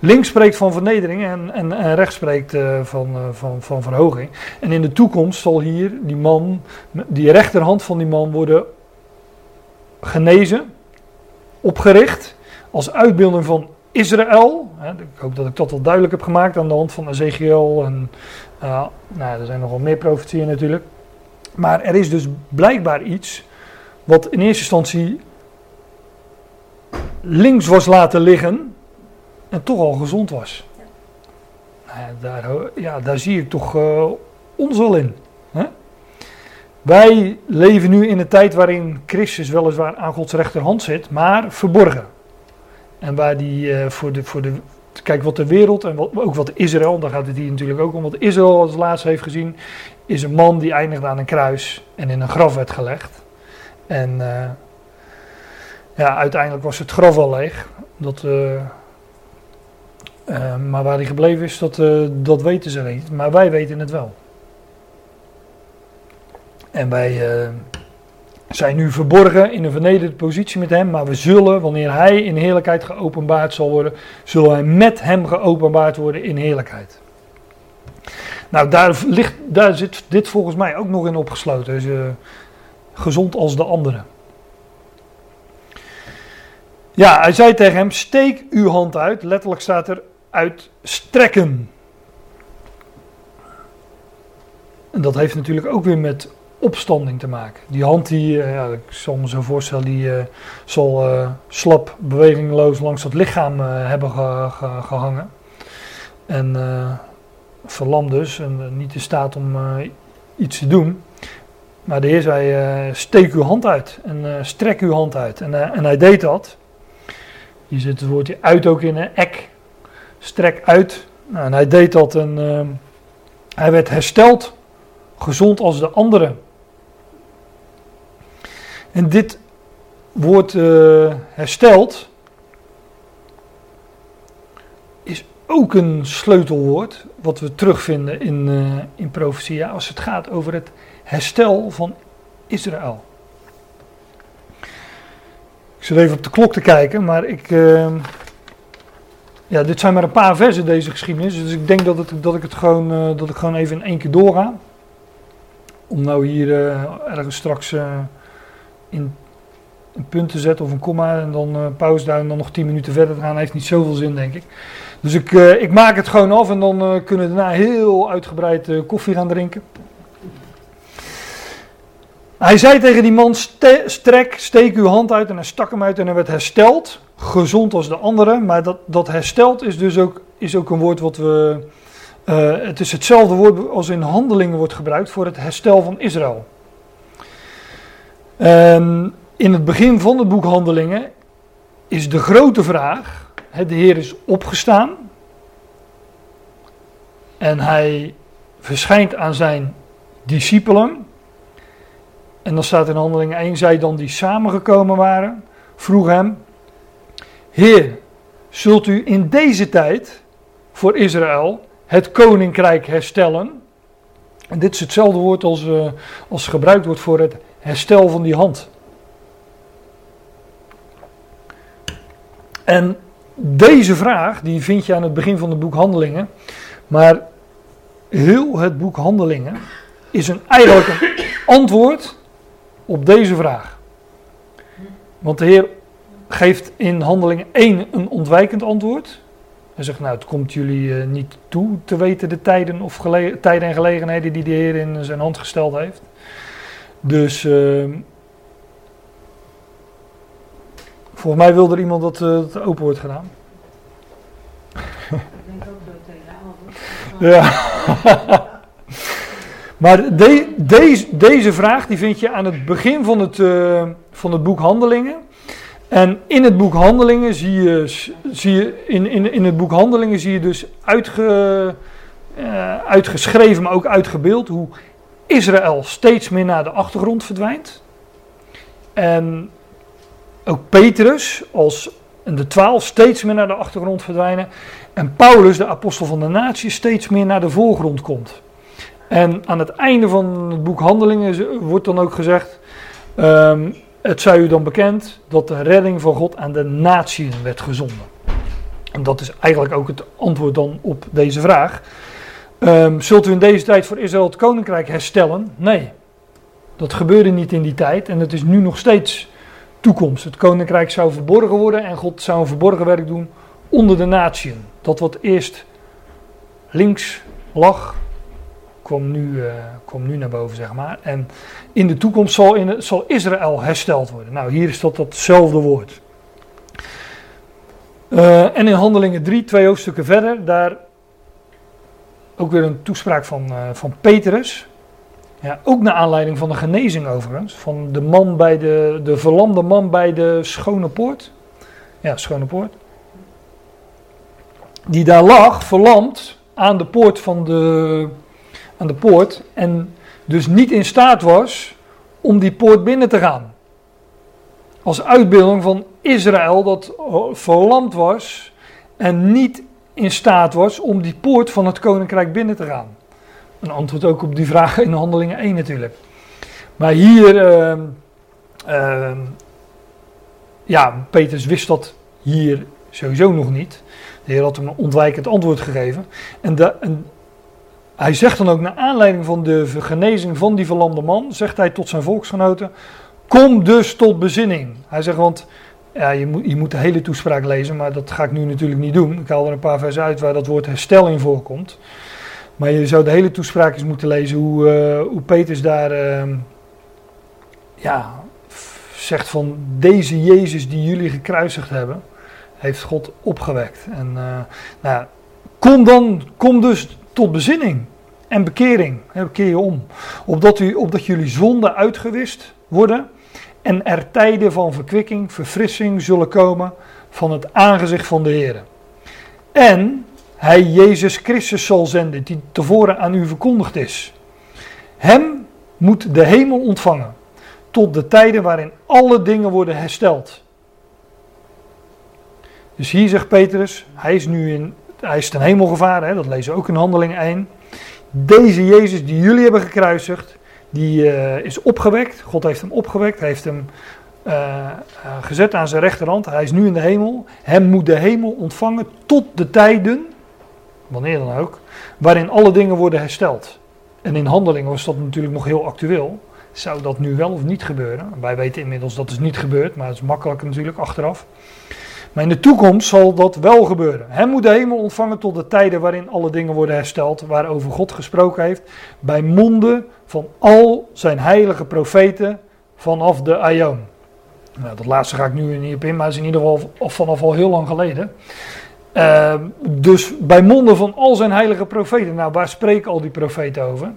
Links spreekt van vernedering en, en, rechts spreekt uh, van, uh, van, van verhoging. En in de toekomst zal hier die man, die rechterhand van die man worden genezen, opgericht, als uitbeelding van Israël. ik hoop dat ik dat wel duidelijk heb gemaakt aan de hand van Ezekiel. En, uh, nou, er zijn nog wel meer profetieën natuurlijk. Maar er is dus blijkbaar iets wat in eerste instantie links was laten liggen en toch al gezond was. Nou daar, ja, daar zie ik toch uh, ons wel in. Hè? Wij leven nu in een tijd waarin Christus weliswaar aan Gods rechterhand zit, maar verborgen. En waar die uh, voor, de, voor de. Kijk wat de wereld en wat, ook wat Israël, daar gaat het hier natuurlijk ook om. Wat Israël als laatste heeft gezien, is een man die eindigde aan een kruis en in een graf werd gelegd. En uh, ja, uiteindelijk was het graf al leeg. Dat. Uh, maar waar hij gebleven is, dat, uh, dat weten ze niet. Maar wij weten het wel. En wij uh, zijn nu verborgen in een vernederde positie met hem. Maar we zullen, wanneer hij in heerlijkheid geopenbaard zal worden, zullen wij met hem geopenbaard worden in heerlijkheid. Nou, daar, ligt, daar zit dit volgens mij ook nog in opgesloten. Dus, gezond als de anderen. Ja, hij zei tegen hem: steek uw hand uit. Letterlijk staat er uitstrekken. En dat heeft natuurlijk ook weer met opstanding te maken. Die hand die, uh, ja, ik zal me zo voorstellen, die uh, zal uh, slap, bewegingloos langs het lichaam hebben ge, ge, gehangen. En verlamd dus en niet in staat om iets te doen. Maar de Heer zei: steek uw hand uit en strek uw hand uit. En, en hij deed dat. Hier zit het woordje uit ook in, hè? ek. Strek uit. Nou, en hij deed dat en hij werd hersteld, gezond als de anderen. En dit woord uh, hersteld is ook een sleutelwoord wat we terugvinden in, uh, in profetia als het gaat over het herstel van Israël. Ik zit even op de klok te kijken, maar ik, uh, ja, dit zijn maar een paar versen deze geschiedenis, dus ik denk dat, het, dat, ik, het gewoon, dat ik gewoon even in één keer doorga. Om nou hier ergens straks in een punt te zetten of een komma en dan pauze daar en dan nog 10 minuten verder te gaan, heeft niet zoveel zin, denk ik. Dus ik, ik maak het gewoon af en dan kunnen we daarna heel uitgebreid koffie gaan drinken. Hij zei tegen die man: Strek, steek uw hand uit. En hij stak hem uit en hij werd hersteld. Gezond als de andere. Maar dat, dat hersteld is dus ook, is ook een woord wat we. het is hetzelfde woord als in handelingen wordt gebruikt voor het herstel van Israël. Um, in het begin van het boek Handelingen is de grote vraag: de Heer is opgestaan en hij verschijnt aan zijn discipelen. En dan staat in Handelingen 1, zij dan die samengekomen waren, vroeg hem: Heer, zult u in deze tijd voor Israël het koninkrijk herstellen? En dit is hetzelfde woord als, uh, als gebruikt wordt voor het herstel van die hand. En deze vraag, die vind je aan het begin van het boek Handelingen. Maar heel het boek Handelingen is een, eigenlijk een antwoord op deze vraag. Want de Heer geeft in Handelingen 1 een ontwijkend antwoord. Hij zegt, nou het komt jullie uh, niet toe te weten de tijden, of tijden en gelegenheden die de Heer in zijn hand gesteld heeft. Dus uh, volgens mij wilde er iemand dat uh, het open wordt gedaan. Ik denk ook dat tegen Ja. maar de, deze, deze vraag die vind je aan het begin van het, uh, van het boek Handelingen. En in het boek Handelingen zie je, zie je in, in, in het boek Handelingen zie je dus uh, uitgeschreven, maar ook uitgebeeld hoe Israël steeds meer naar de achtergrond verdwijnt. En ook Petrus als de twaalf steeds meer naar de achtergrond verdwijnen. En Paulus, de apostel van de natie, steeds meer naar de voorgrond komt. En aan het einde van het boek Handelingen wordt dan ook gezegd: um, Het zij u dan bekend dat de redding van God aan de natie werd gezonden. En dat is eigenlijk ook het antwoord dan op deze vraag. Um, zult u in deze tijd voor Israël het koninkrijk herstellen? Nee, dat gebeurde niet in die tijd en het is nu nog steeds toekomst. Het koninkrijk zou verborgen worden en God zou een verborgen werk doen onder de natieën. Dat wat eerst links lag, kwam nu, uh, kwam nu naar boven, zeg maar. En in de toekomst zal, in, zal Israël hersteld worden. Nou, hier is dat datzelfde woord. Uh, en in Handelingen 3, twee hoofdstukken verder, daar ook weer een toespraak van, uh, van Petrus. Ja, ook naar aanleiding van de genezing overigens. Van de man bij de, de verlamde man bij de Schone Poort. Ja, Schone Poort. Die daar lag, verlamd, aan de poort van de, aan de poort. En dus niet in staat was om die poort binnen te gaan. Als uitbeelding van Israël dat verlamd was en niet in staat was om die poort van het koninkrijk binnen te gaan. Een antwoord ook op die vraag in handelingen 1 natuurlijk. Maar hier, uh, uh, ja, Petrus wist dat hier sowieso nog niet. De Heer had hem een ontwijkend antwoord gegeven. En, de, en hij zegt dan ook, naar aanleiding van de genezing van die verlamde man, zegt hij tot zijn volksgenoten: Kom dus tot bezinning. Hij zegt, want ja, je, moet, je moet de hele toespraak lezen, maar dat ga ik nu natuurlijk niet doen. Ik haal er een paar versen uit waar dat woord herstel in voorkomt. Maar je zou de hele toespraak eens moeten lezen hoe, uh, hoe Petrus daar uh, ja, zegt van deze Jezus die jullie gekruisigd hebben, heeft God opgewekt. En uh, nou, kom dan, kom dus tot bezinning en bekering. Hè, bekeer je om. Opdat, u, opdat jullie zonden uitgewist worden en er tijden van verkwikking, verfrissing zullen komen van het aangezicht van de Heer. En hij Jezus Christus zal zenden, die tevoren aan u verkondigd is. Hem moet de hemel ontvangen, tot de tijden waarin alle dingen worden hersteld. Dus hier zegt Petrus, hij is nu in, hij is ten hemel gevaren, hè, dat lezen we ook in handeling 1. Deze Jezus die jullie hebben gekruisigd, die uh, is opgewekt. God heeft hem opgewekt, heeft hem uh, uh, gezet aan zijn rechterhand. Hij is nu in de hemel. Hem moet de hemel ontvangen tot de tijden, wanneer dan ook, waarin alle dingen worden hersteld. En in handelingen was dat natuurlijk nog heel actueel. Zou dat nu wel of niet gebeuren? Wij weten inmiddels dat is niet gebeurd, maar het is makkelijk natuurlijk achteraf. Maar in de toekomst zal dat wel gebeuren. Hij moet de hemel ontvangen tot de tijden waarin alle dingen worden hersteld, waarover God gesproken heeft, bij monden van al zijn heilige profeten vanaf de Aion. Nou, dat laatste ga ik nu niet op in, maar is in ieder geval vanaf al heel lang geleden. Uh, dus bij monden van al zijn heilige profeten. Nou, waar spreken al die profeten over?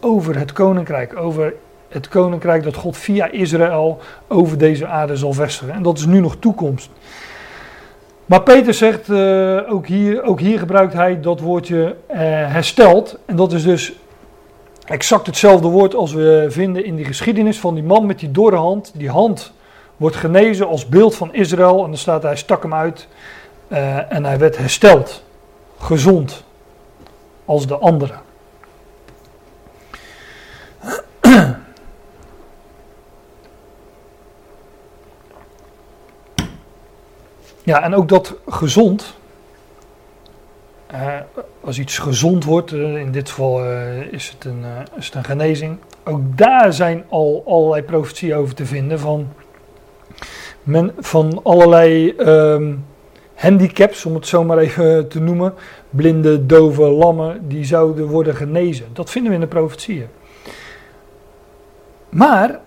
Over het koninkrijk, over het koninkrijk dat God via Israël over deze aarde zal vestigen. En dat is nu nog toekomst. Maar Peter zegt, uh, ook, hier, ook hier gebruikt hij dat woordje uh, hersteld. En dat is dus exact hetzelfde woord als we vinden in die geschiedenis van die man met die dorre hand. Die hand wordt genezen als beeld van Israël. En dan staat hij stak hem uit uh, en hij werd hersteld. Gezond. Als de anderen. Ja, en ook dat gezond, uh, als iets gezond wordt, uh, in dit geval uh, is, het een, is het een genezing, ook daar zijn al allerlei profetieën over te vinden van, men, van allerlei um, handicaps, om het zo maar even te noemen, blinde, dove, lammen, die zouden worden genezen. Dat vinden we in de profetieën. Maar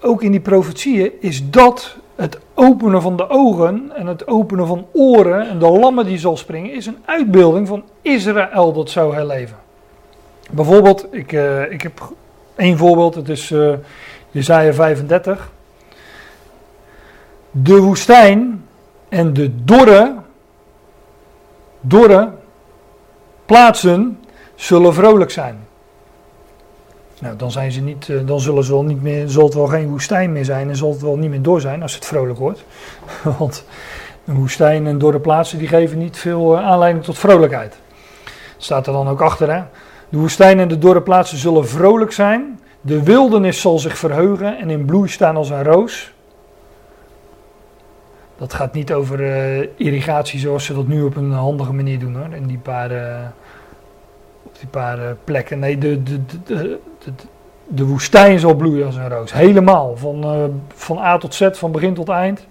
ook in die profetieën is dat het openen van de ogen en het openen van oren en de lammen die zal springen, is een uitbeelding van Israël dat zou herleven. Bijvoorbeeld, ik, uh, ik heb één voorbeeld, het is uh, Jezaja 35. De woestijn en de dorre, dorre plaatsen zullen vrolijk zijn. Nou, dan, zijn ze niet, eh, dan zullen ze wel niet meer, zal wel geen woestijn meer zijn en zal het wel niet meer door zijn als het vrolijk wordt. Want een woestijn en dorre plaatsen die geven niet veel eh, aanleiding tot vrolijkheid. Staat er dan ook achter hè. De woestijn en de dorre plaatsen zullen vrolijk zijn. De wildernis zal zich verheugen en in bloei staan als een roos. Dat gaat niet over uh, irrigatie zoals ze dat nu op een handige manier doen hoor. In die paar, op die paar plekken. Nee, de, de, de, de woestijn zal bloeien als een roos. Helemaal. Van, uh, van A tot Z, van begin tot eind.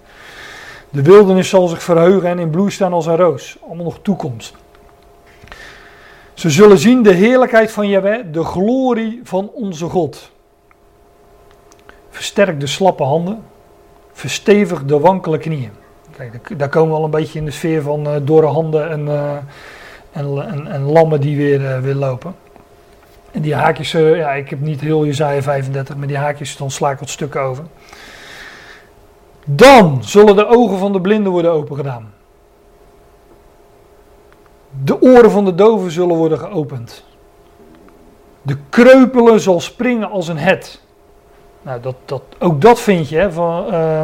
De wildernis zal zich verheugen en in bloei staan als een roos. Allemaal nog toekomst. Ze zullen zien de heerlijkheid van Jahweh, de glorie van onze God. Versterk de slappe handen, verstevig de wankele knieën. Kijk, daar komen we al een beetje in de sfeer van uh, dorre handen en, uh, en, en, en, lammen die weer, uh, weer lopen. En die haakjes, ja, ik heb niet heel Jezaja 35, maar die haakjes, dan sla ik wat over. Dan zullen de ogen van de blinden worden opengedaan. De oren van de doven zullen worden geopend. De kreupelen zal springen als een het. Nou, dat, dat, ook dat vind je. Hè, van, uh,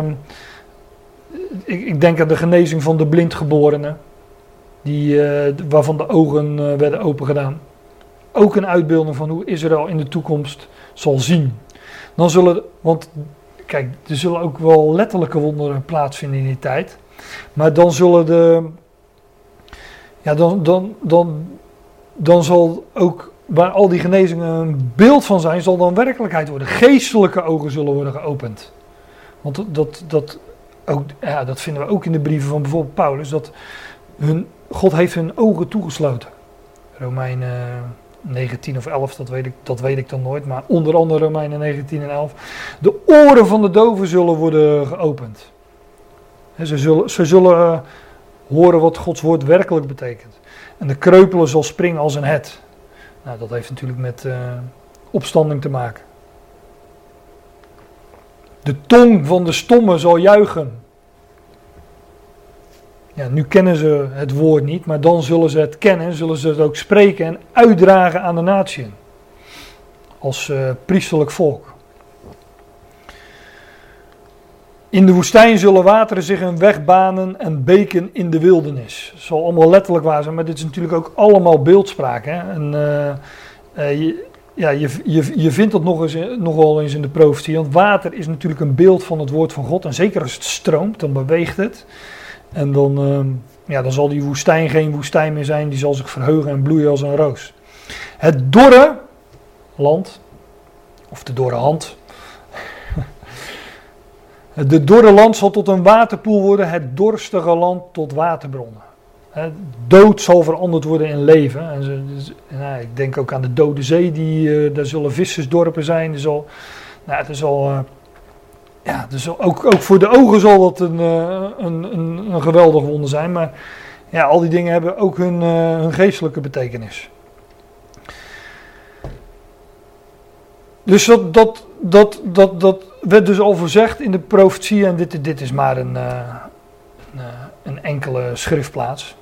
ik, ik, denk aan de genezing van de blindgeborenen. Die, uh, waarvan de ogen uh, werden opengedaan. Ook een uitbeelding van hoe Israël in de toekomst zal zien. Dan zullen, want kijk, er zullen ook wel letterlijke wonderen plaatsvinden in die tijd. Maar dan zullen de. Ja, dan, dan, dan, dan zal ook waar al die genezingen een beeld van zijn, zal dan werkelijkheid worden. Geestelijke ogen zullen worden geopend. Want dat, dat, ook, ja, dat vinden we ook in de brieven van bijvoorbeeld Paulus. Dat hun, God heeft hun ogen toegesloten. Romeinen 19 of 11, dat weet, ik, dat weet ik dan nooit. Maar onder andere Romeinen 19 en 11. De oren van de doven zullen worden geopend. Ze zullen, ze zullen horen wat Gods woord werkelijk betekent. En de kreupelen zal springen als een het. Nou, dat heeft natuurlijk met uh, opstanding te maken. De tong van de stomme zal juichen. Ja, nu kennen ze het woord niet, maar dan zullen ze het kennen, zullen ze het ook spreken en uitdragen aan de natie. Als uh, priesterlijk volk. In de woestijn zullen wateren zich een weg banen en beken in de wildernis. Dat zal allemaal letterlijk waar zijn, maar dit is natuurlijk ook allemaal beeldspraak. Hè? En, uh, je, ja, je, je, je vindt dat nog, eens, nog wel eens in de profetie. Want water is natuurlijk een beeld van het woord van God. En zeker als het stroomt, dan beweegt het. En dan, uh, ja, dan zal die woestijn geen woestijn meer zijn. Die zal zich verheugen en bloeien als een roos. Het dorre land, of de dorre hand, de dorre land zal tot een waterpoel worden, het dorstige land tot waterbronnen. Dood zal veranderd worden in leven. En ik denk ook aan de Dode Zee, die, uh, daar zullen vissersdorpen zijn. Er zal, nou, het is al, uh, ja, dus ook, ook voor de ogen zal dat een, uh, een, een, een, geweldig wonder zijn. Maar ja, al die dingen hebben ook hun, hun geestelijke betekenis. Dus dat, dat, dat, dat, dat werd dus al voorzegd in de profetie. En dit, dit is maar een, een, een enkele schriftplaats.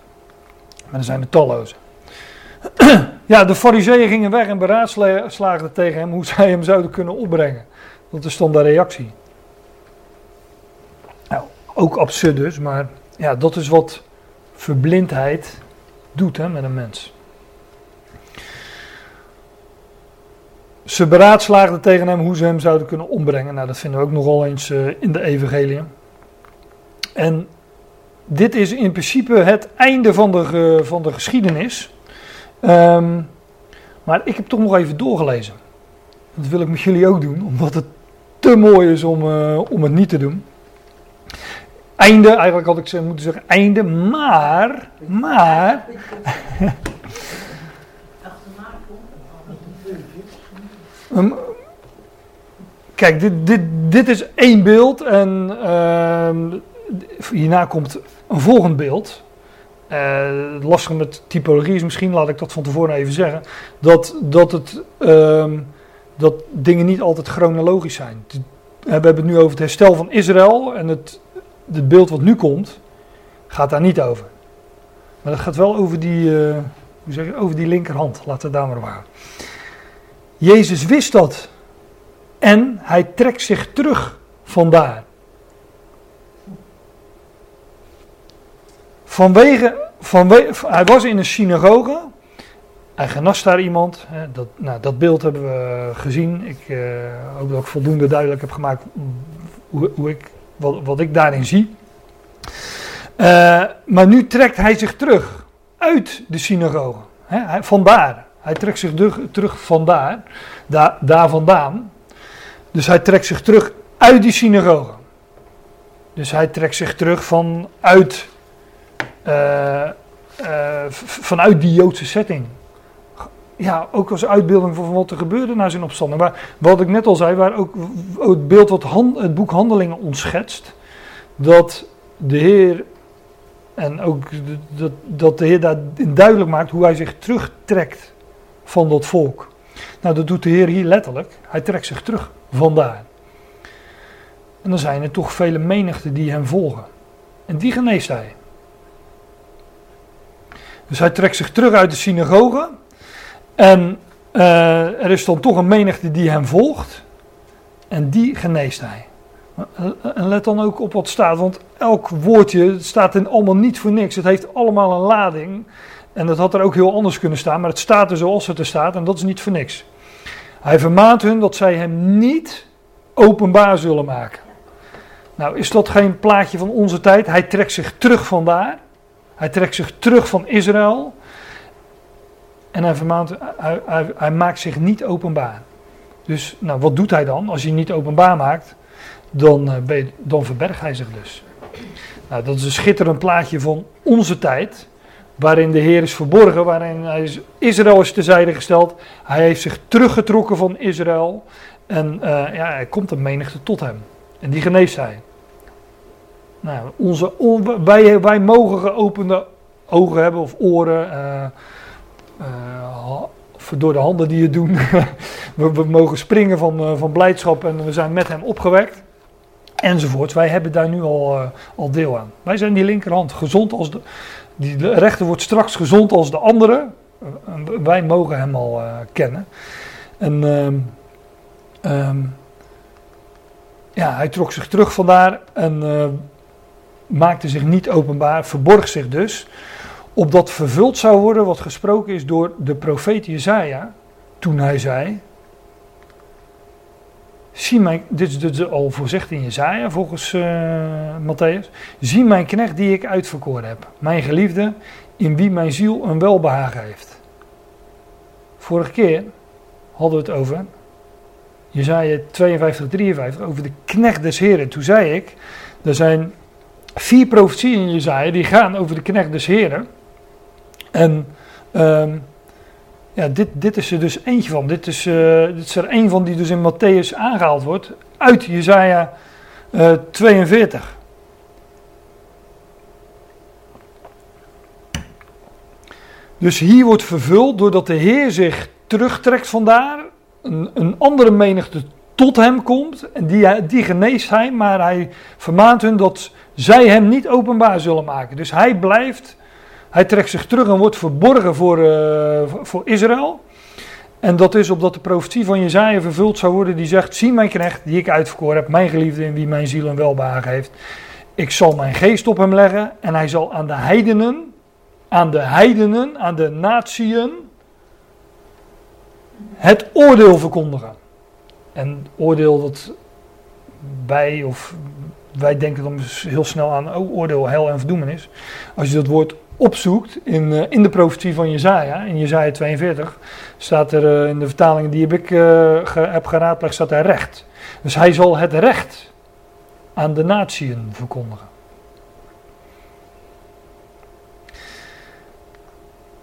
Maar er zijn er talloze. ja, de fariseeën gingen weg en beraadslaagden tegen hem hoe zij hem zouden kunnen opbrengen. Dat is dan de reactie. Ook absurd dus, maar ja, dat is wat verblindheid doet hè, met een mens. Ze beraadslaagden tegen hem hoe ze hem zouden kunnen ombrengen. Nou, dat vinden we ook nogal eens uh, in de evangelie. En dit is in principe het einde van de, van de geschiedenis. Um, maar ik heb toch nog even doorgelezen. Dat wil ik met jullie ook doen, omdat het te mooi is om, uh, om het niet te doen. Einde, eigenlijk had ik moeten zeggen einde, maar, maar. um, kijk, dit, dit, dit is één beeld en uh, hierna komt een volgend beeld. Uh, lastig met typologie is misschien, laat ik dat van tevoren even zeggen, dat, dat, het, uh, dat dingen niet altijd chronologisch zijn. We hebben het nu over het herstel van Israël en het, het beeld wat nu komt, gaat daar niet over. Maar dat gaat wel over die, uh, hoe zeg je, over die linkerhand, laten we daar maar houden. Jezus wist dat en hij trekt zich terug vandaar. Vanwege, vanwege, hij was in een synagoge. Hij genas daar iemand. Dat, nou, dat beeld hebben we gezien. Ik uh, hoop dat ik voldoende duidelijk heb gemaakt hoe, hoe ik, wat, wat, ik daarin zie. Uh, maar nu trekt hij zich terug uit de synagoge. Hij, vandaar. Hij trekt zich terug, terug vandaar. Daar, daar vandaan. Dus hij trekt zich terug uit die synagoge. Dus hij trekt zich terug vanuit uh, uh, vanuit die Joodse setting. Ja, ook als uitbeelding van wat er gebeurde na zijn opstanding. Maar wat ik net al zei, waar ook het beeld wat het boek Handelingen ons schetst, dat de Heer en ook dat, dat de Heer daarin duidelijk maakt hoe hij zich terugtrekt van dat volk. Nou, dat doet de Heer hier letterlijk. Hij trekt zich terug vandaar. En dan zijn er toch vele menigten die hem volgen. En die geneest hij. Dus hij trekt zich terug uit de synagoge. En uh, er is dan toch een menigte die hem volgt. En die geneest hij. En let dan ook op wat staat, want elk woordje staat in allemaal niet voor niks. Het heeft allemaal een lading. En dat had er ook heel anders kunnen staan, maar het staat er zoals het er staat en dat is niet voor niks. Hij vermaant hun dat zij hem niet openbaar zullen maken. Nou, is dat geen plaatje van onze tijd? Hij trekt zich terug vandaar. Hij trekt zich terug van Israël. En hij, vermaant, hij, hij, maakt zich niet openbaar. Dus nou, wat doet hij dan? Als hij niet openbaar maakt, dan, je, dan verbergt hij zich dus. Nou, dat is een schitterend plaatje van onze tijd. Waarin de Heer is verborgen, waarin is, Israël is tezijde gesteld. Hij heeft zich teruggetrokken van Israël. En uh, ja, er komt een menigte tot hem. En die geneest hij. nou, onze, wij, wij mogen geopende ogen hebben of oren. Uh, door de handen die het doen. we, we, mogen springen van, van blijdschap en we zijn met hem opgewekt. Enzovoorts. Wij hebben daar nu al, al deel aan. Wij zijn die linkerhand gezond als de. Die rechter wordt straks gezond als de andere. wij mogen hem al kennen. En. Um, ja, hij trok zich terug vandaar en maakte zich niet openbaar, verborg zich dus, opdat vervuld zou worden wat gesproken is door de profeet Jezaja, toen hij zei, zie mijn, dit is al voorzegd in Jezaja volgens uh, Matthäus, zie mijn knecht die ik uitverkoren heb, mijn geliefde, in wie mijn ziel een welbehagen heeft. Vorige keer hadden we het over Jezaja 52, 53 over de knecht des Heren. Toen zei ik, er zijn vier profetieën in Jezaja die gaan over de knecht des Heren. En um, ja, dit, dit is er dus eentje van. Dit is, uh, dit is er een van die dus in Matthäus aangehaald wordt uit Jezaja uh, 42. Dus hier wordt vervuld doordat de Heer zich terugtrekt vandaar een, een andere menigte tot hem komt. En die, die geneest hij, maar hij vermaant hun dat zij hem niet openbaar zullen maken. Dus hij blijft, hij trekt zich terug en wordt verborgen voor, uh, voor Israël. En dat is opdat de profetie van Jezaja vervuld zou worden die zegt, zie mijn knecht die ik uitverkoren heb, mijn geliefde in wie mijn ziel een welbehagen heeft. Ik zal mijn geest op hem leggen en hij zal aan de heidenen, aan de heidenen, aan de natieën, het oordeel verkondigen. En oordeel dat wij, of wij denken dan heel snel aan oh, oordeel, hel en verdoemenis. Als je dat woord opzoekt in, uh, in de profetie van Jezaja, in Jezaja 42, staat er uh, in de vertalingen die ik ge, heb geraadpleegd, staat er recht. Dus hij zal het recht aan de natieën verkondigen.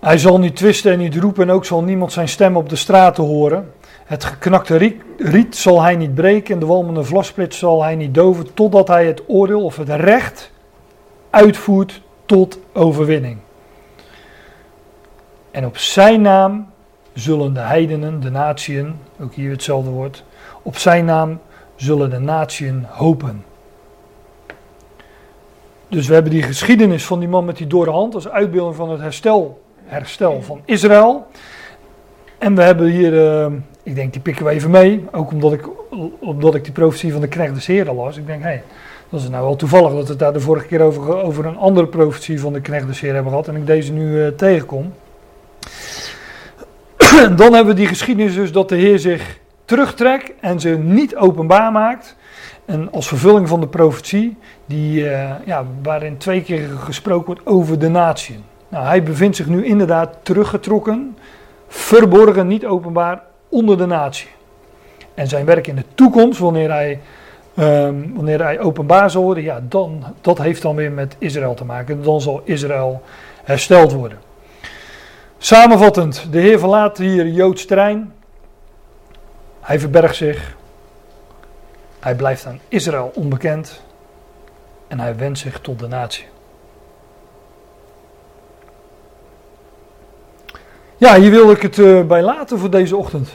Hij zal niet twisten en niet roepen en ook zal niemand zijn stem op de straten horen. Het geknakte riet, zal hij niet breken en de walmende vlassplit zal hij niet doven, totdat hij het oordeel of het recht uitvoert tot overwinning. En op zijn naam zullen de heidenen, de natieën, ook hier hetzelfde woord, op zijn naam zullen de natieën hopen. Dus we hebben die geschiedenis van die man met die dorre hand als uitbeelding van het herstel herstel van Israël. En we hebben hier, eh, ik denk die pikken we even mee, ook omdat ik, omdat ik die profetie van de knecht des Heren las. Ik denk, hé, hey, dat is nou wel toevallig dat we het daar de vorige keer over, over een andere profetie van de knecht des hebben gehad en ik deze nu uh, tegenkom. Dan hebben we die geschiedenis dus dat de Heer zich terugtrekt en ze niet openbaar maakt. En als vervulling van de profetie, die, uh, ja, waarin twee keer gesproken wordt over de natie. Nou, hij bevindt zich nu inderdaad teruggetrokken, verborgen, niet openbaar, onder de natie. En zijn werk in de toekomst, wanneer hij, um, wanneer hij openbaar zal worden, ja, dan, dat heeft dan weer met Israël te maken. Dan zal Israël hersteld worden. Samenvattend, de Heer verlaat hier Joods terrein. Hij verbergt zich. Hij blijft aan Israël onbekend. En hij wendt zich tot de natie. Ja, hier wil ik het uh, bij laten voor deze ochtend.